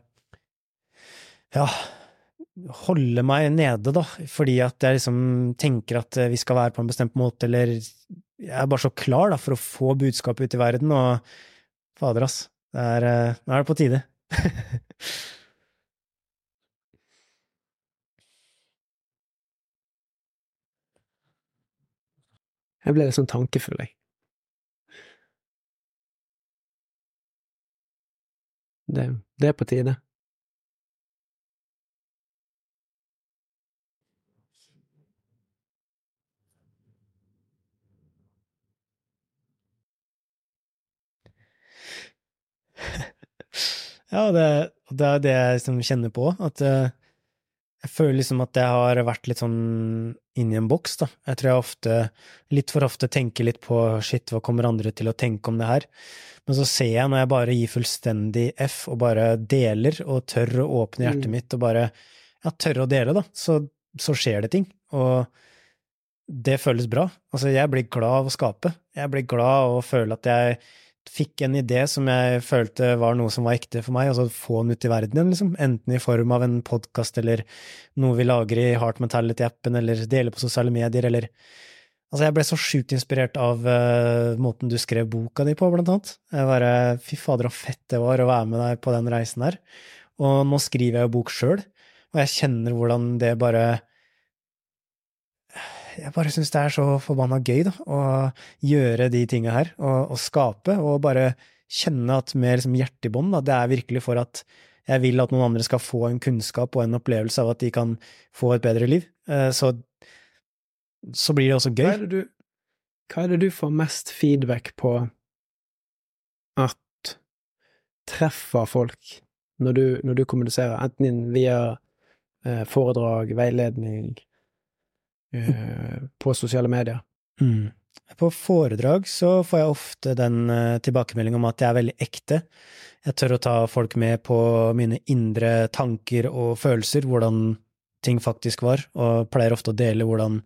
ja, holde meg nede, da, fordi at jeg liksom tenker at vi skal være på en bestemt måte, eller jeg er bare så klar da, for å få budskapet ut i verden, og fader, ass, er, eh, nå er det på tide. jeg ble litt sånn tankefull, jeg. Det, det er på tide. ja, det, det, er det jeg liksom kjenner på, at uh, jeg føler liksom at jeg har vært litt sånn inni en boks, da. Jeg tror jeg ofte, litt for ofte, tenker litt på shit, hva kommer andre til å tenke om det her? Men så ser jeg, når jeg bare gir fullstendig F og bare deler, og tør å åpne hjertet mm. mitt og bare ja, tør å dele, da, så, så skjer det ting. Og det føles bra. Altså, jeg blir glad av å skape. Jeg blir glad av å føle at jeg fikk en idé som jeg følte var noe som var ekte for meg, og så få den ut i verden igjen, liksom. Enten i form av en podkast eller noe vi lager i Heart Mentality-appen, eller deler på sosiale medier, eller Altså, jeg ble så sjukt inspirert av uh, måten du skrev boka di på, blant annet. Jeg bare Fy fader, så fett det var å være med deg på den reisen her. Og nå skriver jeg jo bok sjøl, og jeg kjenner hvordan det bare jeg bare syns det er så forbanna gøy, da, å gjøre de tinga her, og, og, skape, og bare kjenne at med liksom hjertet i bånd, det er virkelig for at jeg vil at noen andre skal få en kunnskap og en opplevelse av at de kan få et bedre liv. Eh, så, så blir det også gøy. Hva er det, du, hva er det du får mest feedback på at treffer folk når du, når du kommuniserer, enten via eh, foredrag, veiledning, på sosiale medier? Mm. På foredrag så får jeg ofte den tilbakemeldingen om at jeg er veldig ekte. Jeg tør å ta folk med på mine indre tanker og følelser, hvordan ting faktisk var, og pleier ofte å dele hvordan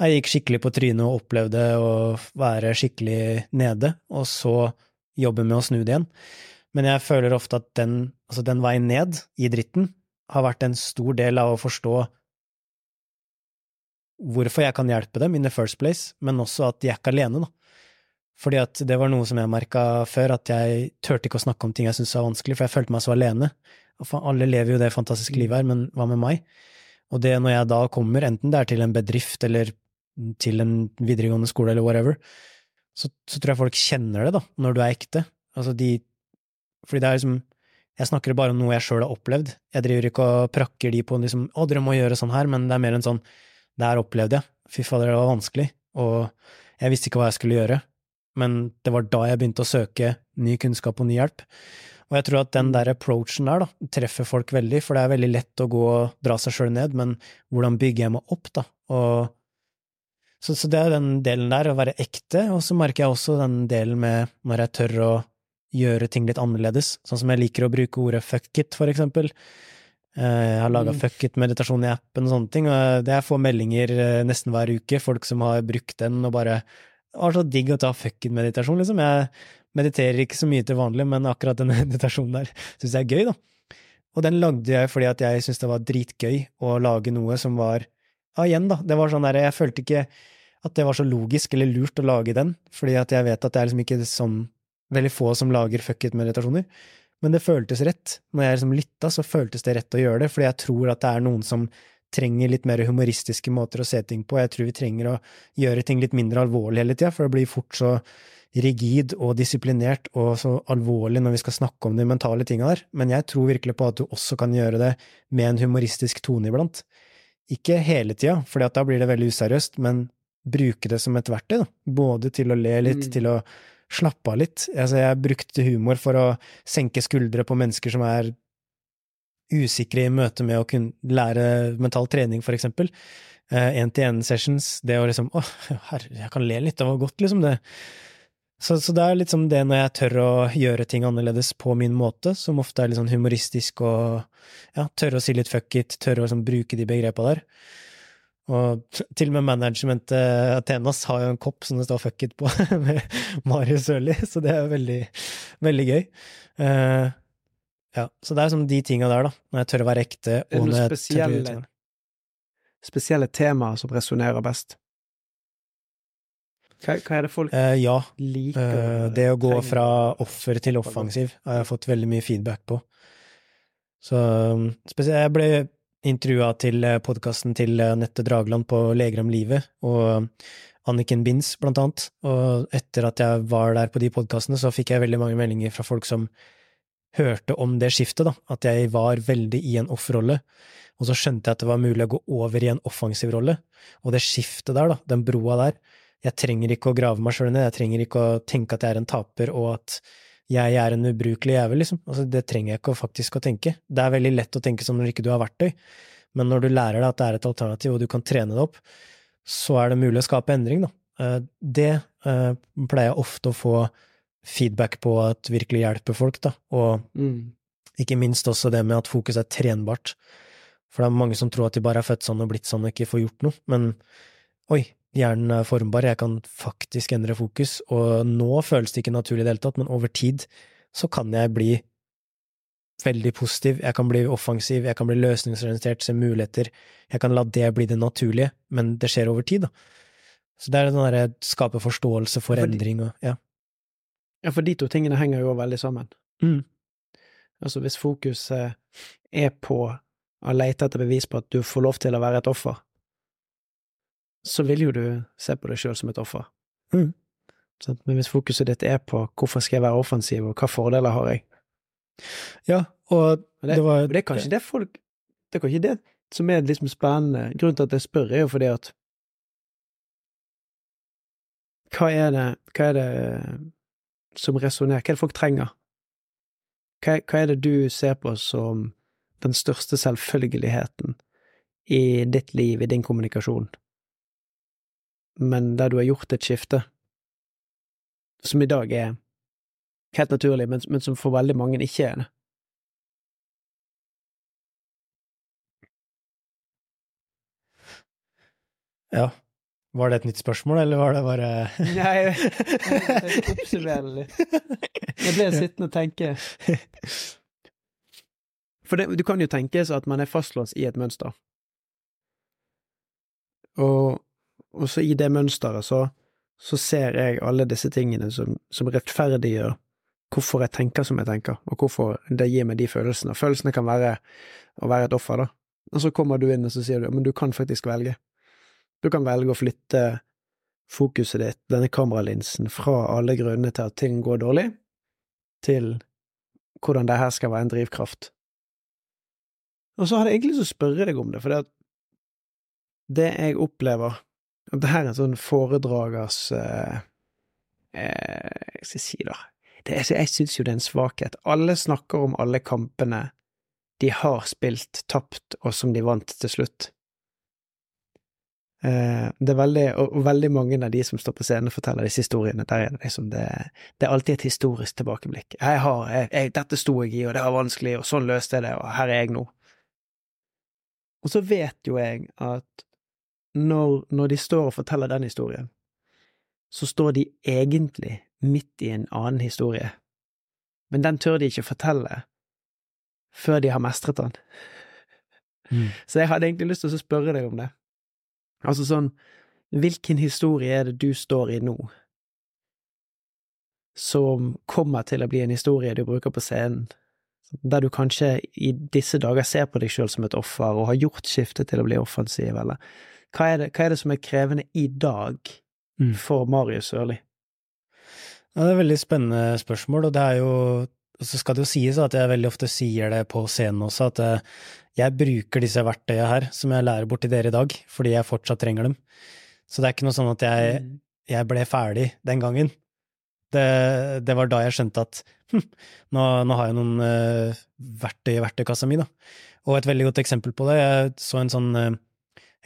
jeg gikk skikkelig på trynet og opplevde å være skikkelig nede, og så jobbe med å snu det igjen. Men jeg føler ofte at den, altså den veien ned i dritten har vært en stor del av å forstå hvorfor jeg kan hjelpe dem in the first place, men også at de er ikke alene, da. Fordi at det var noe som jeg merka før, at jeg turte ikke å snakke om ting jeg syntes var vanskelig, for jeg følte meg så alene. Alle lever jo det fantastiske livet her, men hva med meg? Og det når jeg da kommer, enten det er til en bedrift eller til en videregående skole eller whatever, så, så tror jeg folk kjenner det, da, når du er ekte. Altså de Fordi det er liksom Jeg snakker bare om noe jeg sjøl har opplevd. Jeg driver ikke og prakker de på liksom 'Å, dere må gjøre sånn her', men det er mer en sånn 'Det her opplevde jeg'. Fy fader, det var vanskelig. Og jeg visste ikke hva jeg skulle gjøre. Men det var da jeg begynte å søke ny kunnskap og ny hjelp. Og jeg tror at den der approachen der da, treffer folk veldig, for det er veldig lett å gå og dra seg sjøl ned, men hvordan bygger jeg meg opp, da? Og så, så, det er den delen der, å være ekte, og så merker jeg også den delen med når jeg tør å gjøre ting litt annerledes, sånn som jeg liker å bruke ordet fuck it, for eksempel. Eh, jeg har laga mm. fuck it-meditasjon i appen og sånne ting, og det jeg får meldinger eh, nesten hver uke, folk som har brukt den og bare det var så digg å ta fuck it-meditasjon, liksom. Jeg mediterer ikke så mye til vanlig, men akkurat den meditasjonen der syns jeg er gøy, da. Og den lagde jeg fordi at jeg syntes det var dritgøy å lage noe som var Ja, igjen, da. Det var sånn der, jeg følte ikke at det var så logisk eller lurt å lage den, fordi at jeg vet at det er liksom ikke sånn veldig få som lager fuck it-meditasjoner. Men det føltes rett. Når jeg liksom lytta, så føltes det rett å gjøre det, fordi jeg tror at det er noen som trenger litt mer humoristiske måter å se ting på. Jeg tror vi trenger å gjøre ting litt mindre alvorlig hele tida, for det blir fort så rigid og disiplinert og så alvorlig når vi skal snakke om de mentale tinga der, men jeg tror virkelig på at du også kan gjøre det med en humoristisk tone iblant. Ikke hele tida, for da blir det veldig useriøst, men bruke det som et verktøy, da. Både til å le litt, mm. til å slappe av litt. Altså, jeg brukte humor for å senke skuldre på mennesker som er usikre i møte med å kunne lære mental trening, for eksempel. Én-til-én-sessions, eh, det å liksom Å, herre, jeg kan le litt, det var godt, liksom, det. Så, så, det er liksom det når jeg tør å gjøre ting annerledes på min måte, som ofte er litt sånn humoristisk og ja, tørre å si litt fuck it, tørre å liksom bruke de begrepa der. Og til og med managementet Athenas har jo en kopp som det står fuck it på, med Marius Sørli, så det er veldig, veldig gøy. Uh, ja, så det er som de tinga der, da, når jeg tør å være ekte, og det noen spesielle, Spesielle temaer som resonnerer best? Hva, hva, er det folk uh, ja. liker? Uh, det å gå fra offer til offensiv har jeg fått veldig mye feedback på. Så um, spesielt Jeg ble intervjua til eh, podkasten til eh, Nette Dragland på Leger om livet, og Anniken Binds, blant annet. Og etter at jeg var der på de podkastene, så fikk jeg veldig mange meldinger fra folk som hørte om det skiftet, da, at jeg var veldig i en offerrolle. Og så skjønte jeg at det var mulig å gå over i en offensiv rolle. Og det skiftet der, da, den broa der, jeg trenger ikke å grave meg sjøl ned, jeg trenger ikke å tenke at jeg er en taper, og at jeg er en ubrukelig jævel, liksom. Altså, det trenger jeg ikke faktisk å tenke. Det er veldig lett å tenke sånn når ikke du har verktøy, men når du lærer deg at det er et alternativ, og du kan trene det opp, så er det mulig å skape endring, da. Eh, det eh, pleier jeg ofte å få feedback på at virkelig hjelper folk, da, og mm. ikke minst også det med at fokus er trenbart. For det er mange som tror at de bare er født sånn og blitt sånn og ikke får gjort noe, men oi, hjernen er formbar, jeg kan faktisk endre fokus, og nå føles det ikke naturlig i det hele tatt, men over tid så kan jeg bli veldig positiv, jeg kan bli offensiv, jeg kan bli løsningsorientert, se muligheter, jeg kan la det bli det naturlige, men det skjer over tid, da. Så det er den derre skape forståelse for for endring og ja. Ja, for de to tingene henger jo veldig sammen. Mm. Altså, hvis fokuset er på å lete etter bevis på at du får lov til å være et offer, så vil jo du se på deg sjøl som et offer. Mm. Men hvis fokuset ditt er på hvorfor skal jeg være offensiv, og hva fordeler har jeg? Ja, og det, det var Det er kanskje det folk Det er kanskje det som er liksom spennende. Grunnen til at jeg spør, er jo fordi at Hva er det, hva er det som resonnerer? Hva er det folk trenger? Hva, hva er det du ser på som den største selvfølgeligheten i ditt liv, i din kommunikasjon, men der du har gjort et skifte, som i dag er helt naturlig, men, men som for veldig mange ikke er det? Ja. Var det et nytt spørsmål, eller var det bare Nei, jeg oppsummerer litt. Jeg ble sittende og tenke. For det, du kan jo tenke at man er fastlåst i et mønster. Og, og så i det mønsteret så, så ser jeg alle disse tingene som, som rettferdiggjør hvorfor jeg tenker som jeg tenker, og hvorfor det gir meg de følelsene. Følelsene kan være å være et offer, da. Og så kommer du inn og så sier du men du kan faktisk velge. Du kan velge å flytte fokuset ditt, denne kameralinsen, fra alle grunnene til at ting går dårlig, til hvordan det her skal være en drivkraft. Og så hadde jeg egentlig lyst til å spørre deg om det, for det, jeg opplever det her er en sånn foredragers eh, eh, Jeg skal si da Jeg syns jo det er en svakhet. Alle snakker om alle kampene de har spilt, tapt, og som de vant til slutt. Eh, det er veldig, og veldig mange av de som står på scenen forteller disse historiene, der er det liksom det, det er alltid et historisk tilbakeblikk. Jeg har, jeg, jeg, dette sto jeg i, og det var vanskelig, og sånn løste jeg det, og her er jeg nå. Og så vet jo jeg at når, når de står og forteller den historien, så står de egentlig midt i en annen historie, men den tør de ikke fortelle før de har mestret den. Mm. Så jeg hadde egentlig lyst til å spørre deg om det. Altså sånn, hvilken historie er det du står i nå, som kommer til å bli en historie du bruker på scenen, der du kanskje i disse dager ser på deg sjøl som et offer og har gjort skiftet til å bli offensiv, eller hva er det, hva er det som er krevende i dag mm. for Marius Sørli? Ja, det er et veldig spennende spørsmål, og det er jo og så skal det jo sies at jeg veldig ofte sier det på scenen også, at eh, jeg bruker disse verktøyene her som jeg lærer bort til dere i dag, fordi jeg fortsatt trenger dem. Så det er ikke noe sånn at jeg, mm. jeg ble ferdig den gangen. Det, det, var da jeg skjønte at hm, nå, nå, har jeg noen uh, verktøy i verktøykassa mi, da. Og et veldig godt eksempel på det, jeg så en sånn uh,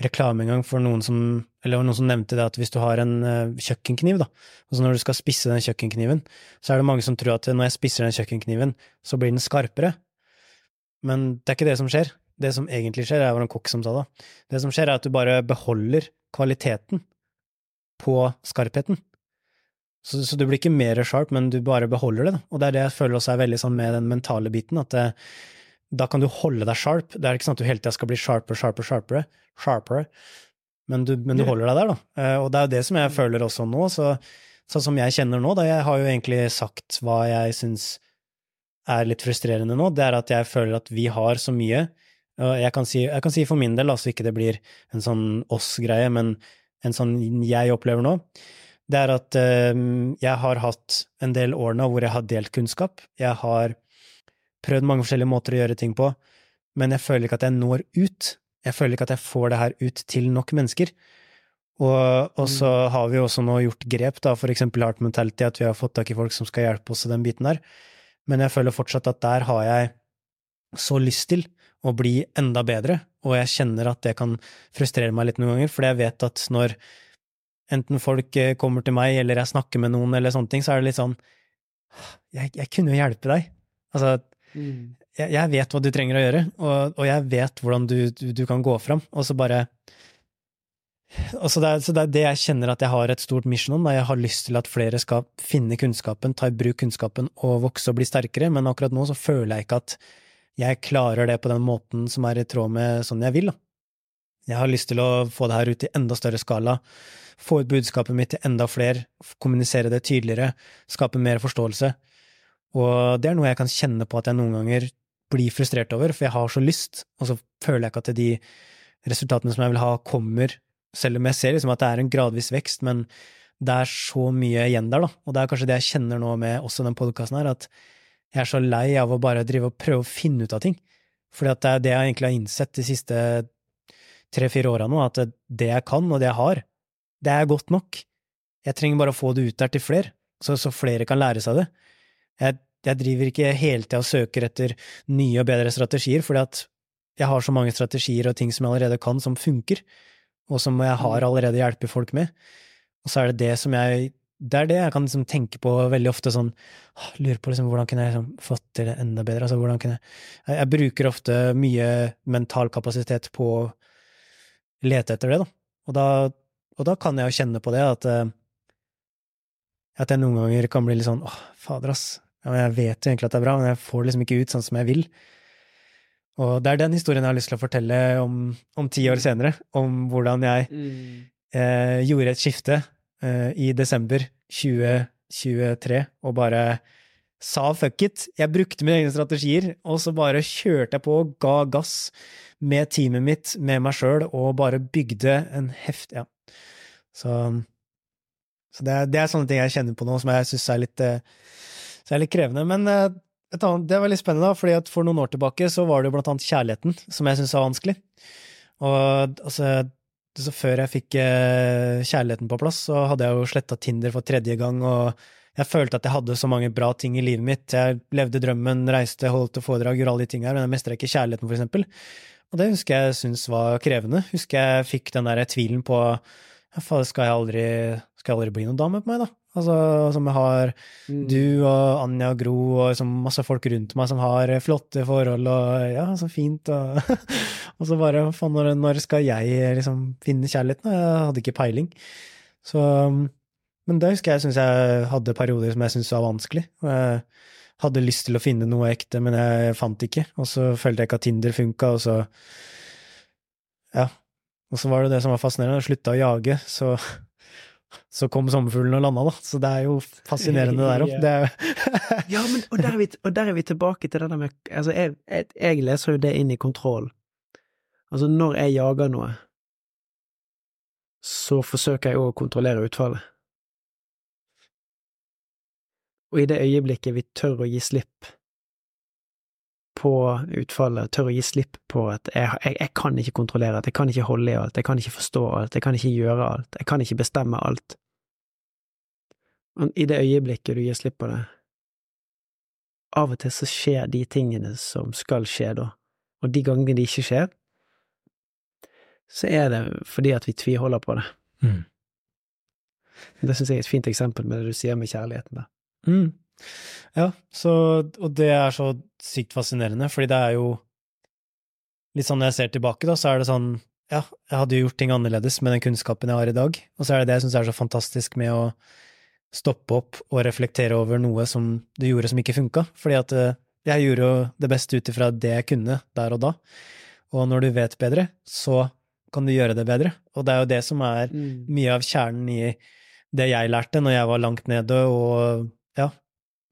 reklame en gang for noen som Eller noen som nevnte det at hvis du har en uh, kjøkkenkniv, da, altså når du skal spisse den kjøkkenkniven, så er det mange som tror at når jeg spisser den kjøkkenkniven, så blir den skarpere. Men det er ikke det som skjer. Det som egentlig skjer, er var en kokk som sa det. Det som skjer, er at du bare beholder kvaliteten på skarpheten. Så, så, du blir ikke mer sharp, men du bare beholder det. Da. Og det er det jeg føler også er veldig sånn med den mentale biten, at det, eh, da kan du holde deg sharp. Det er ikke sånn at du hele tida skal bli sharpere, sharpere, sharpere, sharpere. Men du, men du holder deg der, da. Eh, og det er jo det som jeg føler også nå. Så, sånn som jeg kjenner nå, da jeg har jo egentlig sagt hva jeg syns er litt frustrerende nå, det er at jeg føler at vi har så mye. Jeg kan si, jeg kan si for min del, altså ikke det blir en sånn oss-greie, men en sånn jeg opplever nå, det er at um, jeg har hatt en del år nå hvor jeg har delt kunnskap. Jeg har prøvd mange forskjellige måter å gjøre ting på, men jeg føler ikke at jeg når ut. Jeg føler ikke at jeg får det her ut til nok mennesker. Og, og så mm. har vi også nå gjort grep, da, for eksempel Art Mentality, at vi har fått tak i folk som skal hjelpe oss i den biten der. Men jeg føler fortsatt at der har jeg så lyst til å bli enda bedre, og jeg kjenner at det kan frustrere meg litt noen ganger, fordi jeg vet at når enten folk eh, kommer til meg, eller jeg snakker med noen, eller sånne ting, så er det litt sånn Jeg, jeg kunne jo hjelpe deg. Altså, Mm. Jeg, jeg, vet hva du trenger å gjøre, og, og jeg vet hvordan du, du, du, kan gå fram, og så bare og så det, er, så det, er, det jeg kjenner at jeg har et stort mission om. Da. Jeg har lyst til at flere skal finne kunnskapen, ta i bruk kunnskapen og vokse og bli sterkere, men akkurat nå så føler jeg ikke at jeg klarer det på den måten som er i tråd med sånn jeg vil. Da. Jeg har lyst til å få det her ut i enda større skala, få ut budskapet mitt til enda flere, kommunisere det tydeligere, skape mer forståelse. Og det er noe jeg kan kjenne på at jeg noen ganger blir frustrert over, for jeg har så lyst, og så føler jeg ikke at de resultatene som jeg vil ha, kommer, selv om jeg ser liksom at det er en gradvis vekst, men det er så mye igjen der, da. Og det er kanskje det jeg kjenner nå med også den podkasten her, at jeg er så lei av å bare drive og prøve å finne ut av ting. Fordi at det er det jeg egentlig har innsett de siste tre–fire åra nå, at det jeg kan, og det jeg har, det er godt nok. Jeg trenger bare å få det ut der til flere, så, så flere kan lære seg det. Jeg, jeg driver ikke hele tida og søker etter nye og bedre strategier, fordi at jeg har så mange strategier og ting som jeg allerede kan, som funker, og som jeg har allerede hjulpet folk med. Og så er det det som jeg Det er det jeg kan liksom tenke på veldig ofte, sånn Lurer på liksom, hvordan kunne jeg liksom fått til det enda bedre? Altså, hvordan kunne jeg, jeg Jeg bruker ofte mye mental kapasitet på å lete etter det, da. Og da, og da kan jeg jo kjenne på det, at eh, at jeg noen ganger kan bli litt sånn åh, fader, ass. Ja, men jeg vet jo egentlig at det er bra, men jeg får det liksom ikke ut sånn som jeg vil. Og det er den historien jeg har lyst til å fortelle om, om ti år senere, om hvordan jeg eh, gjorde et skifte eh, i desember 2023 og bare sa fuck it. Jeg brukte mine egne strategier, og så bare kjørte jeg på og ga gass med teamet mitt, med meg sjøl, og bare bygde en heft... Ja. Så så det er, det er, sånne ting jeg kjenner på nå som jeg syns er, eh, er, litt krevende. Men eh, annet, det var litt spennende, da, fordi for noen år tilbake så var det jo blant annet kjærligheten som jeg syntes var vanskelig. Og altså, så før jeg fikk eh, kjærligheten på plass, så hadde jeg jo sletta Tinder for tredje gang, og jeg følte at jeg hadde så mange bra ting i livet mitt. Jeg levde drømmen, reiste, holdt foredrag, gjorde alle de tingene her, men jeg mestra ikke kjærligheten, for eksempel. Og det husker jeg syntes var krevende. Husker jeg fikk den der tvilen på ja, faen, skal jeg aldri skal jeg aldri bli noen dame på meg, da? Altså, som jeg har mm. du og Anja og Gro og liksom masse folk rundt meg som har flotte forhold og ja, så fint, og, og så bare faen, når, når, skal jeg liksom finne kjærligheten? Jeg hadde ikke peiling. Så Men det husker jeg syns jeg hadde perioder som jeg syntes var vanskelig. Jeg hadde lyst til å finne noe ekte, men jeg fant ikke. Og så følte jeg ikke at Tinder funka, og så Ja. Og så var det det som var fascinerende, jeg slutta å jage, så så kom sommerfuglen og landa, da. Så det er jo fascinerende der òg. ja, men og der, vi, og der, er vi, tilbake til det der med Altså, jeg, jeg, leser jo det inn i kontroll. Altså, når jeg jager noe, så forsøker jeg òg å kontrollere utfallet. Og i det øyeblikket vi tør å gi slipp på utfallet, tør å gi slipp på at jeg, jeg, jeg, kan ikke kontrollere alt, jeg kan ikke holde i alt, jeg kan ikke forstå alt, jeg kan ikke gjøre alt, jeg kan ikke bestemme alt. Og i det øyeblikket du gir slipp på det, av og til så skjer de tingene som skal skje da, og de gangene de ikke skjer, så er det fordi at vi tviholder på det. Mm. Det syns jeg er et fint eksempel med det du sier med kjærligheten der. Mm. Ja, så, og det er så sykt fascinerende, fordi det er jo litt sånn når jeg ser tilbake, da, så er det sånn ja, jeg hadde jo gjort ting annerledes med den kunnskapen jeg har i dag, og så er det det jeg syns er så fantastisk med å stoppe opp og reflektere over noe som du gjorde som ikke funka, fordi at eh, jeg gjorde jo det beste ut ifra det jeg kunne der og da, og når du vet bedre, så kan du gjøre det bedre, og det er jo det som er mm. mye av kjernen i det jeg lærte når jeg var langt nede og ja,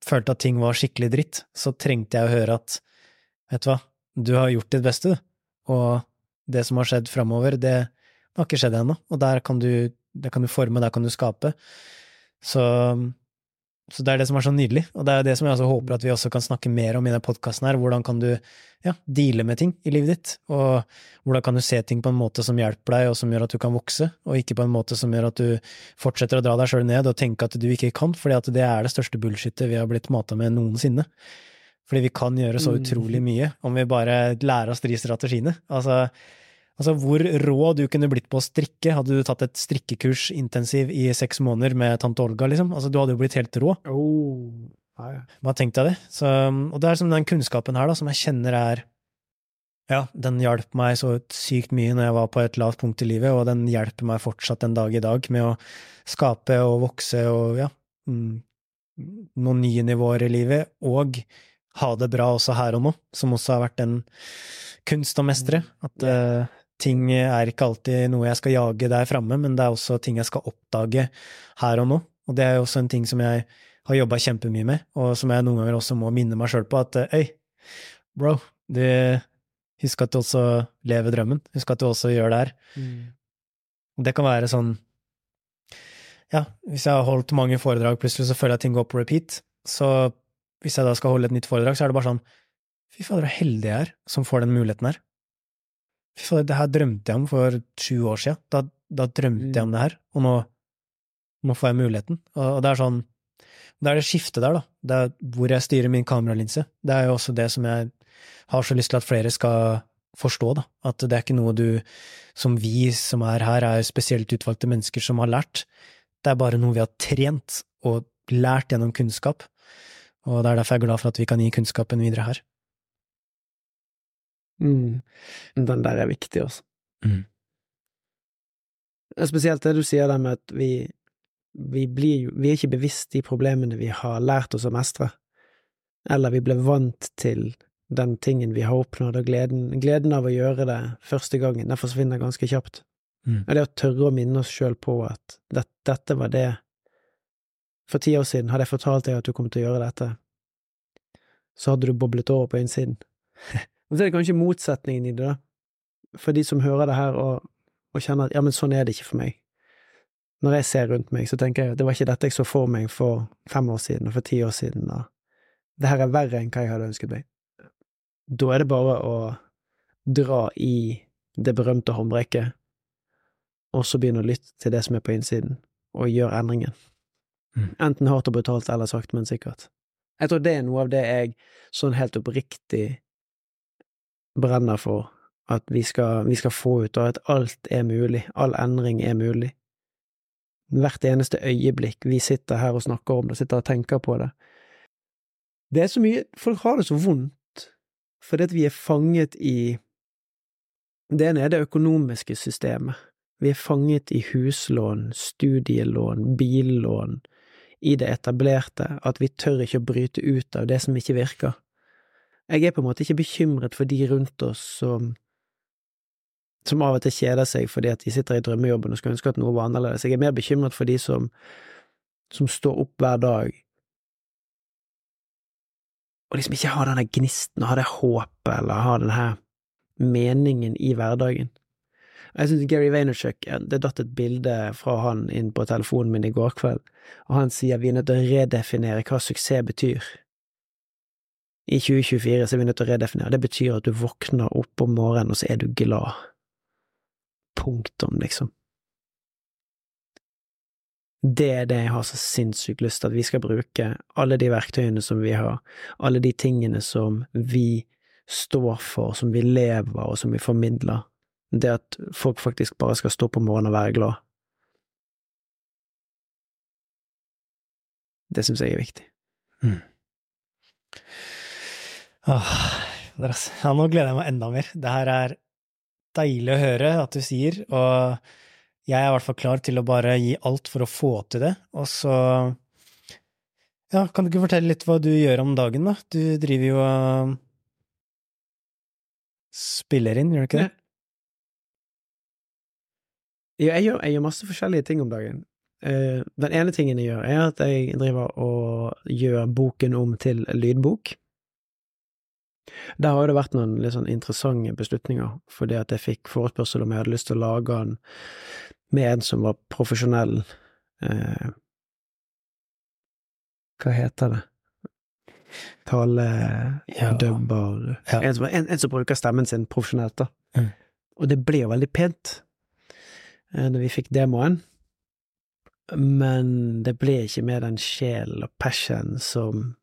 følte at ting var skikkelig dritt, så trengte jeg å høre at vet du hva, du har gjort ditt beste, du, og det som har skjedd framover, det har ikke skjedd ennå, og der kan du, det kan du forme, der kan du skape. Så så det er det som er så nydelig, og det er det som jeg også håper at vi også kan snakke mer om i denne podkasten her. Hvordan kan du ja, deale med ting i livet ditt, og hvordan kan du se ting på en måte som hjelper deg, og som gjør at du kan vokse, og ikke på en måte som gjør at du fortsetter å dra deg sjøl ned og tenke at du ikke kan, fordi at det er det største bullshitet vi har blitt mata med noensinne. Fordi vi kan gjøre så mm. utrolig mye om vi bare lærer oss de strategiene. Altså, Altså, hvor rå du kunne blitt på å strikke, hadde du tatt et strikkekurs intensiv i seks måneder med tante Olga, liksom? Altså, du hadde jo blitt helt rå. Oh. Hva tenkte jeg det? Så, og det er som den kunnskapen her, da, som jeg kjenner er Ja, den hjalp meg så sykt mye når jeg var på et lavt punkt i livet, og den hjelper meg fortsatt en dag i dag med å skape og vokse og ja, mm, noen nye nivåer i livet, og ha det bra også her og nå, som også har vært en kunst å mestre. At uh, ting er ikke alltid noe jeg skal jage der framme, men det er også ting jeg skal oppdage her og nå. Og det er jo også en ting som jeg har jobba kjempemye med, og som jeg noen ganger også må minne meg sjøl på at øy, bro, du, husk at du også lever drømmen, husk at du også gjør det her. Mm. Det kan være sånn ja, hvis jeg har holdt mange foredrag, plutselig så føler jeg at ting går på repeat, så hvis jeg da skal holde et nytt foredrag, så er det bare sånn fy fader, så heldig jeg er som får den muligheten her. Fader, det her drømte jeg om for sju år siden. Da, da drømte mm. jeg om det her, og nå, nå, får jeg muligheten. Og, og, det er sånn Det er det skiftet der, da. Det er hvor jeg styrer min kameralinse. Det er jo også det som jeg har så lyst til at flere skal forstå, da. At det er ikke noe du, som vi som er her, er spesielt utvalgte mennesker som har lært. Det er bare noe vi har trent og lært gjennom kunnskap. Og det er derfor jeg er glad for at vi kan gi kunnskapen videre her. Mm. Den der er viktig, altså. Mm. Spesielt det du sier der med at vi, vi blir Vi er ikke bevisst de problemene vi har lært oss å mestre, eller vi ble vant til den tingen vi har oppnådd, og gleden, gleden av å gjøre det første gangen, den forsvinner ganske kjapt. Mm. Og det å tørre å minne oss sjøl på at det, dette var det For ti år siden hadde jeg fortalt deg at du kom til å gjøre dette, så hadde du boblet over på innsiden. Og så er det kanskje motsetningen i det, da. For de som hører det her og, og kjenner at ja, men sånn er det ikke for meg. Når jeg ser rundt meg, så tenker jeg at det var ikke dette jeg så for meg for fem år siden og for ti år siden, og det her er verre enn hva jeg hadde ønsket meg. Da er det bare å dra i det berømte håndbrekket, og så begynne å lytte til det som er på innsiden, og gjøre endringen. Mm. Enten hardt og brutalt eller sakte, men sikkert. Jeg tror det er noe av det jeg sånn helt oppriktig brenner for, at vi skal, vi skal få ut, og at alt er mulig, all endring er mulig. Hvert eneste øyeblikk vi sitter her og snakker om det, sitter og tenker på det. Det er så mye Folk har det så vondt fordi at vi er fanget i Det ene er det økonomiske systemet. Vi er fanget i huslån, studielån, billån, i det etablerte, at vi tør ikke å bryte ut av det som ikke virker. Jeg er på en måte ikke bekymret for de rundt oss som som av og til kjeder seg fordi at de sitter i drømmejobben og skulle ønske at noe var annerledes. Jeg er mer bekymret for de som, som står opp hver dag og liksom ikke har denne gnisten og har det håpet eller har denne meningen i hverdagen. Jeg synes Gary Vaynerchuk, det datt et bilde fra han inn på telefonen min i går kveld, og han sier vi er nødt til å redefinere hva suksess betyr. I 2024 så er vi nødt til å redefinere, det betyr at du våkner opp om morgenen og så er du glad. Punktum, liksom. Det er det jeg har så sinnssykt lyst til, at vi skal bruke alle de verktøyene som vi har, alle de tingene som vi står for, som vi lever og som vi formidler, det at folk faktisk bare skal stå på morgenen og være glad. Det syns jeg er viktig. Mm. Åh, ja, nå gleder jeg meg enda mer. Det her er deilig å høre at du sier, og jeg er i hvert fall klar til å bare gi alt for å få til det. Og så Ja, kan du ikke fortelle litt hva du gjør om dagen, da? Du driver jo og spiller inn, gjør du ikke det? Ja, jeg gjør, jeg gjør masse forskjellige ting om dagen. Eh, den ene tingen jeg gjør, er at jeg driver og gjør boken om til lydbok. Der har det vært noen litt sånn interessante beslutninger, fordi at jeg fikk forespørsel om jeg hadde lyst til å lage den med en som var profesjonell eh, Hva heter det? Taledubber Ja. en, som- en, en som bruker stemmen sin profesjonelt, da. Mm. Og det ble jo veldig pent eh, når vi fikk demoen, men det ble ikke med den sjel og passion som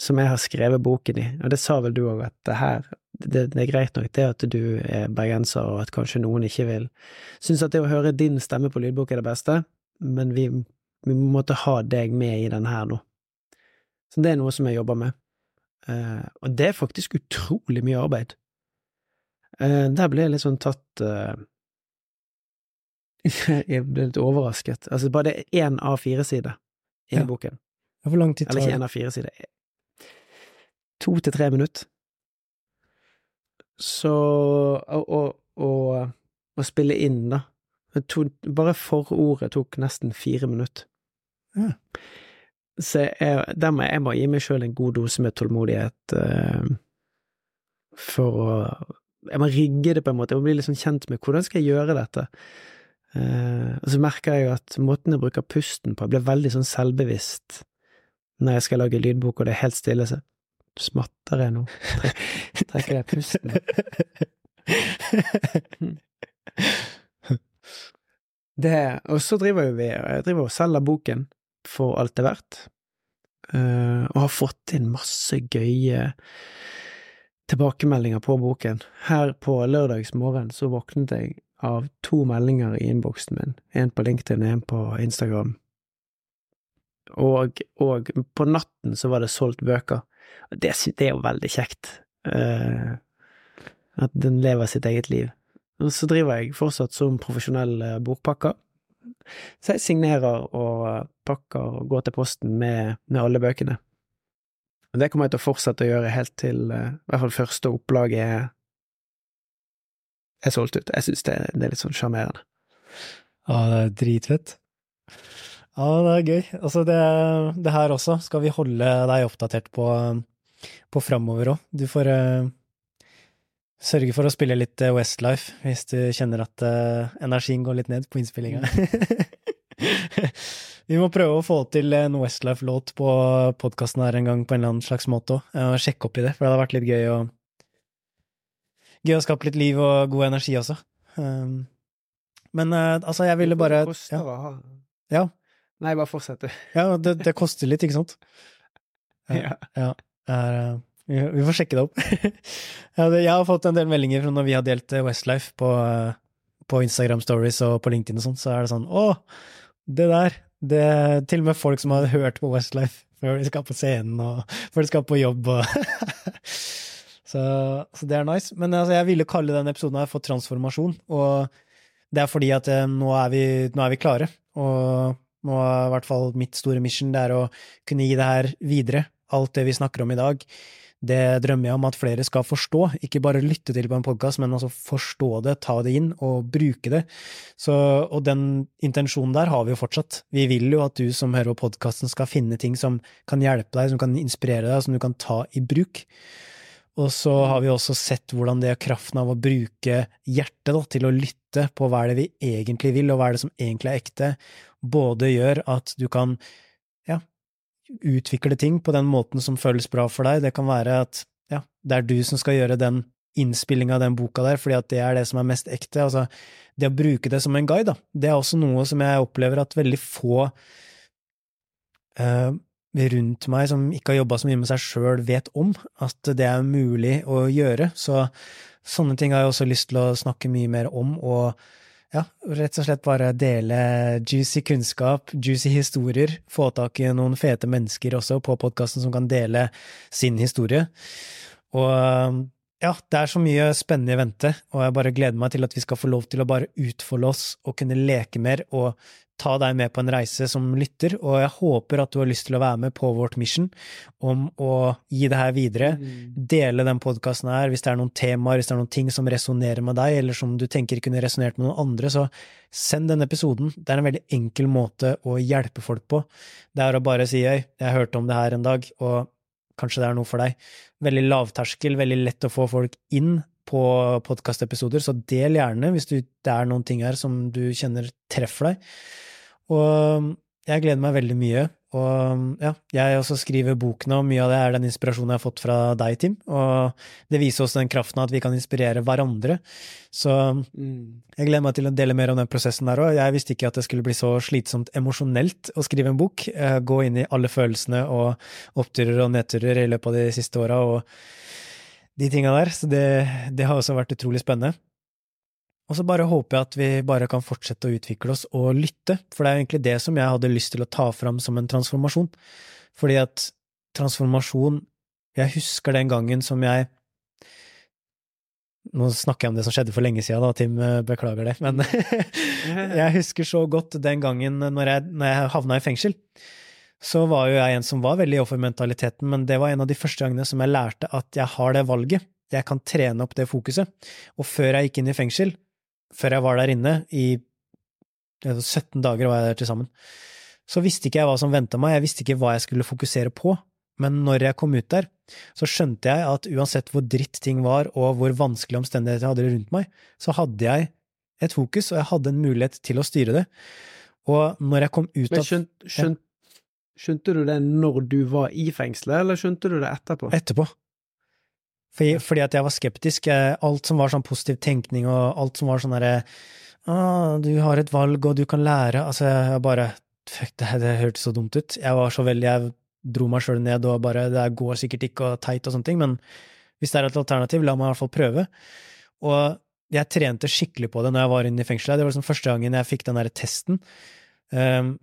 som jeg har skrevet boken i, og det sa vel du òg, at det her det, det er greit nok det at du er bergenser, og at kanskje noen ikke vil synes at det å høre din stemme på lydbok er det beste, men vi, vi måtte ha deg med i den her nå. Så det er noe som jeg jobber med, Uh, og det er faktisk utrolig mye arbeid. Uh, der ble jeg litt sånn tatt uh, Jeg ble litt overrasket. Altså, bare det er én av fire sider i Ja. boken. Hvor lang tid tar det? Eller ikke én av fire sider. To til tre minutter. Så å, spille inn, da To, Bare forordet tok nesten fire minutter. Ja. Så jeg, der må jeg, må gi meg sjøl en god dose med tålmodighet eh, for å Jeg må rigge det på en måte, jeg må bli litt sånn kjent med hvordan skal jeg gjøre dette. Eh, og så merker jeg at måten jeg bruker pusten på, jeg blir veldig sånn selvbevisst når jeg skal lage lydbok, og det er helt stille, så smatter jeg nå. Trekker jeg pusten. Det, og så driver jo vi, jeg driver og selger boken, for alt det er verdt, eh, og har fått inn masse gøye tilbakemeldinger på boken. Her på lørdagsmorgen så våknet jeg av to meldinger i innboksen min, en på LinkedIn og en på Instagram. Og, og på natten så var det solgt bøker. Det, det er jo veldig kjekt. Uh, at den lever sitt eget liv. Og så driver jeg fortsatt som profesjonell uh, bokpakker. Så jeg signerer og uh, pakker og går til posten med, med alle bøkene. Og det kommer jeg til å fortsette å gjøre helt til i hvert fall første opplaget er, er solgt ut. Jeg syns det, det, er litt sånn sjarmerende. Ja, det er dritfett. Ja, det er gøy. Altså, det, det, her også skal vi holde deg oppdatert på, på framover òg. Du får uh, sørge for å spille litt eh, Westlife hvis du kjenner at uh, energien går litt ned på innspillinga. Mm. vi må prøve å få til en Westlife-låt på podkasten her en gang på en eller annen slags måte òg, og sjekke opp i det, for det hadde vært litt gøy å Gøy å skape litt liv og god energi også. Um, men uh, altså, jeg ville bare ja. ja. Nei, bare fortsett, du. Ja, det, det, koster litt, ikke sant? Ja. ja. Er, eh, vi får sjekke det opp. jeg har fått en del meldinger fra når vi har delt eh, Westlife på, eh, på Instagram Stories og på LinkedIn og sånn, så er det sånn Å, det der! Det er til og med folk som har hørt på Westlife før de skal på scenen og før de skal på jobb og så, så, det er nice. Men altså, jeg ville kalle den episoden her for transformasjon, og det er fordi at nå er vi, nå er vi klare. Og er i hvert fall mitt store mission det er å kunne gi det her videre. Alt det vi snakker om i dag, det drømmer jeg om at flere skal forstå. Ikke bare lytte til på en podkast, men altså forstå det, ta det inn og bruke det. Så, og den intensjonen der har vi jo fortsatt. Vi vil jo at du som hører på podkasten skal finne ting som kan hjelpe deg, som kan inspirere deg, som du kan ta i bruk. Og så har vi også sett hvordan det er kraften av å bruke hjertet da, til å lytte på hva er det vi egentlig vil, og hva er det som egentlig er ekte, både gjør at du kan ja, utvikle ting på den måten som føles bra for deg. Det kan være at ja, det er du som skal gjøre den innspillinga av den boka der, fordi at det er det som er mest ekte. Altså, det å bruke det som en guide, da, det er også noe som jeg opplever at veldig få uh, rundt meg som ikke har jobba så mye med seg sjøl, vet om at det er mulig å gjøre. Så sånne ting har jeg også lyst til å snakke mye mer om, og ja, rett og slett bare dele juicy kunnskap, juicy historier, få tak i noen fete mennesker også på podkasten som kan dele sin historie. Og ja, det er så mye spennende i vente, og jeg bare gleder meg til at vi skal få lov til å bare utfolde oss og kunne leke mer og ta deg med på en reise som lytter, og jeg håper at du har lyst til å være med på vårt mission om å gi det her videre, mm. dele den podkasten her hvis det er noen temaer, hvis det er noen ting som resonnerer med deg, eller som du tenker kunne resonnert med noen andre, så send den episoden. Det er en veldig enkel måte å hjelpe folk på. Det er å bare si øy, jeg hørte om det her en dag, og kanskje det er noe for deg. Veldig lavterskel, veldig lett å få folk inn på podkastepisoder, så del gjerne hvis du, det er noen ting her som du kjenner treffer deg. Og jeg gleder meg veldig mye. Og ja, jeg også skriver bok nå, mye av det er den inspirasjonen jeg har fått fra deg, Tim. Og det viser også den kraften at vi kan inspirere hverandre. Så mm. jeg gleder meg til å dele mer om den prosessen der òg. Jeg visste ikke at det skulle bli så slitsomt emosjonelt å skrive en bok. Eh, gå inn i alle følelsene og oppturer og nedturer i løpet av de siste åra og de tinga der. Så det, det har også vært utrolig spennende. Og så bare håper jeg at vi bare kan fortsette å utvikle oss og lytte, for det er jo egentlig det som jeg hadde lyst til å ta fram som en transformasjon. Fordi at transformasjon Jeg husker den gangen som jeg Nå snakker jeg om det som skjedde for lenge siden, da, Tim, eh, beklager det, men jeg husker så godt den gangen når jeg, når jeg havna i fengsel. Så var jo jeg en som var veldig i offermentaliteten, men det var en av de første gangene som jeg lærte at jeg har det valget. Jeg kan trene opp det fokuset. Og før jeg gikk inn i fengsel, før jeg var der inne, i 17 dager var jeg der til sammen, så visste ikke jeg hva som venta meg, jeg visste ikke hva jeg skulle fokusere på. Men når jeg kom ut der, så skjønte jeg at uansett hvor dritt ting var, og hvor vanskelige omstendigheter jeg hadde rundt meg, så hadde jeg et fokus, og jeg hadde en mulighet til å styre det. Og når jeg kom ut av skjønt, skjønt, Skjønte du det når du var i fengselet, eller skjønte du det etterpå? Etterpå. Fordi, fordi, at jeg var skeptisk. Alt som var sånn positiv tenkning, og alt som var sånn derre ah, Du har et valg, og du kan lære Altså, jeg bare fuck, det, det hørtes så dumt ut. Jeg var så veldig, jeg dro meg sjøl ned og bare det går sikkert ikke og teit og sånne ting, men hvis det er et alternativ, la meg i hvert fall prøve. Og jeg trente skikkelig på det når jeg var inne i fengselet. Det var liksom første gangen jeg fikk den derre testen. Um,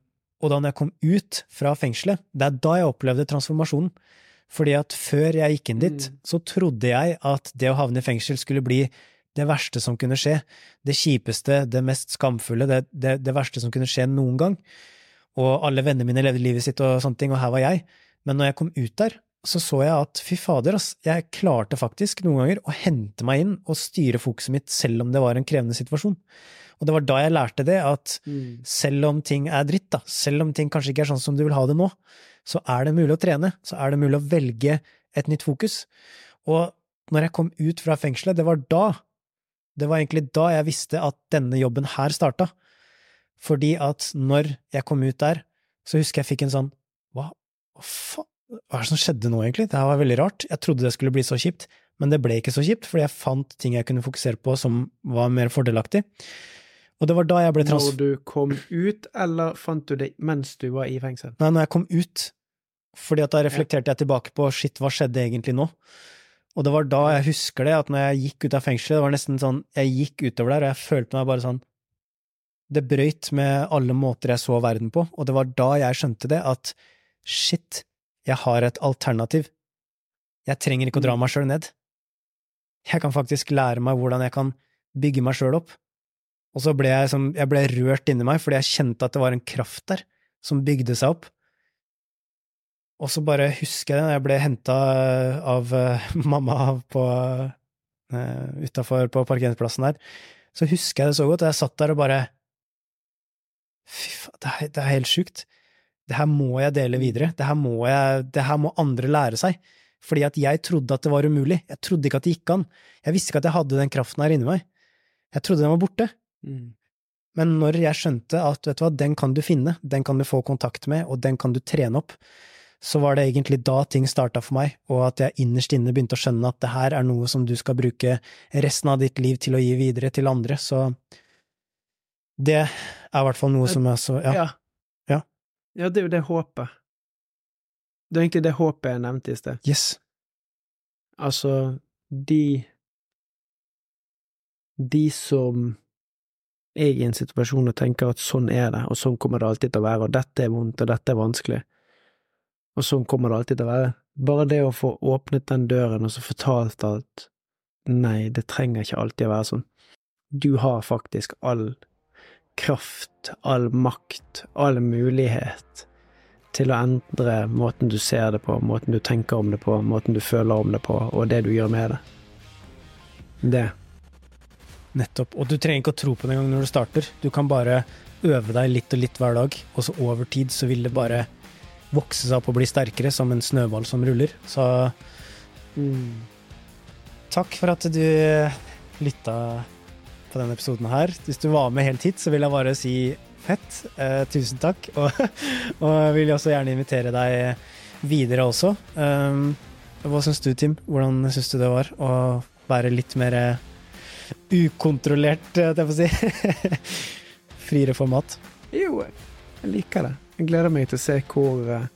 og da når jeg kom ut fra fengselet, det er da jeg opplevde transformasjonen. Fordi at før jeg gikk inn dit, Mm. så trodde jeg at det å havne i fengsel skulle bli det verste som kunne skje. Det kjipeste, det mest skamfulle, det, det, det verste som kunne skje noen gang. Og alle vennene mine levde livet sitt og sånne ting, og her var jeg. Men når jeg kom ut der, så så jeg at fy fader, ass, jeg klarte faktisk noen ganger å hente meg inn og styre fokuset mitt selv om det var en krevende situasjon. Og det var da jeg lærte det, at selv om ting er dritt, da, selv om ting kanskje ikke er sånn som du vil ha det nå, så er det mulig å trene, så er det mulig å velge et nytt fokus. Og når jeg kom ut fra fengselet, det var da, det var egentlig da jeg visste at denne jobben her starta. Fordi at når jeg kom ut der, så husker jeg fikk en sånn hva, hva faen, hva er det som skjedde nå, egentlig? Det her var veldig rart. Jeg trodde det skulle bli så kjipt, men det ble ikke så kjipt, fordi jeg fant ting jeg kunne fokusere på som var mer fordelaktig. Og det var da jeg ble trans... Når du kom ut, eller fant du det mens du var i fengsel? Nei, når jeg kom ut, fordi at da reflekterte jeg tilbake på shit, hva skjedde egentlig nå? Og det var da jeg husker det, at når jeg gikk ut av fengselet, det var nesten sånn, jeg gikk utover der, og jeg følte meg bare sånn, det brøyt med alle måter jeg så verden på, og det var da jeg skjønte det, at shit, jeg har et alternativ. Jeg trenger ikke å dra meg sjøl ned. Jeg kan faktisk lære meg hvordan jeg kan bygge meg sjøl opp. Og så ble jeg, som, jeg ble rørt inni meg, fordi jeg kjente at det var en kraft der som bygde seg opp. Og så bare husker jeg det, jeg ble henta av eh, mamma på uh, utafor på parkeringsplassen der. Så husker jeg det så godt, og jeg satt der og bare Fy faen, det, er- det er helt sjukt. Det her må jeg dele videre. Det her må, jeg, det her må andre lære seg. Fordi at jeg trodde at det var umulig. Jeg trodde ikke at det gikk an. Jeg visste ikke at jeg hadde den kraften her inni meg. Jeg trodde den var borte. Men når jeg skjønte at vet du hva, den kan du finne, den kan du få kontakt med, og den kan du trene opp, så var det egentlig da ting starta for meg, og at jeg innerst inne begynte å skjønne at det her er noe som du skal bruke resten av ditt liv til å gi videre til andre, så det er i hvert fall noe som jeg så Ja. Ja. Ja. Ja, det er jo det håpet. Det er egentlig det håpet jeg nevnte i sted. Yes. Altså, de De som er i en situasjon og tenker at sånn er det, og sånn kommer det alltid til å være, og dette er vondt, og dette er vanskelig, og sånn kommer det alltid til å være. Bare det å få åpnet den døren og så fortalt at nei, det trenger ikke alltid å være sånn. Du har faktisk all kraft, all makt, all mulighet til å endre måten du ser det på, måten du tenker om det på, måten du føler om det på, og det du gjør med det. Det. Nettopp. Og du trenger ikke å tro på det engang når du starter. Du kan bare øve deg litt og litt hver dag, og så over tid så vil det bare vokse seg opp og bli sterkere, som en snøball som ruller. Så takk for at du lytta på denne episoden her. Hvis du var med helt hit, så vil jeg bare si fett. Eh, tusen takk. Og, og vil også gjerne invitere deg videre også. Um, hva syns du, Tim? Hvordan syns du det var å være litt mer ukontrollert, holdt jeg får si? Friere format. Jo, jeg liker det. Jeg gleder meg til å se hvor, eh,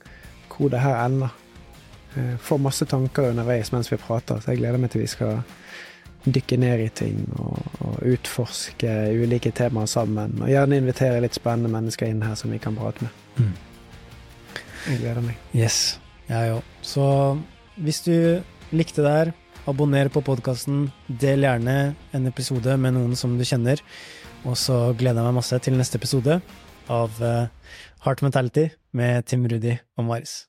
hvor det her ender. Jeg får masse tanker underveis mens vi prater, så jeg gleder meg til vi skal dykke ned i ting og, og utforske ulike temaer sammen. Og gjerne invitere litt spennende mennesker inn her som vi kan prate med. Mm. Jeg gleder meg. Yes, jeg òg. Så hvis du likte det her, abonner på podkasten. Del gjerne en episode med noen som du kjenner. Og så gleder jeg meg masse til neste episode av eh, Heart Mentality med Tim Rudi og Maris.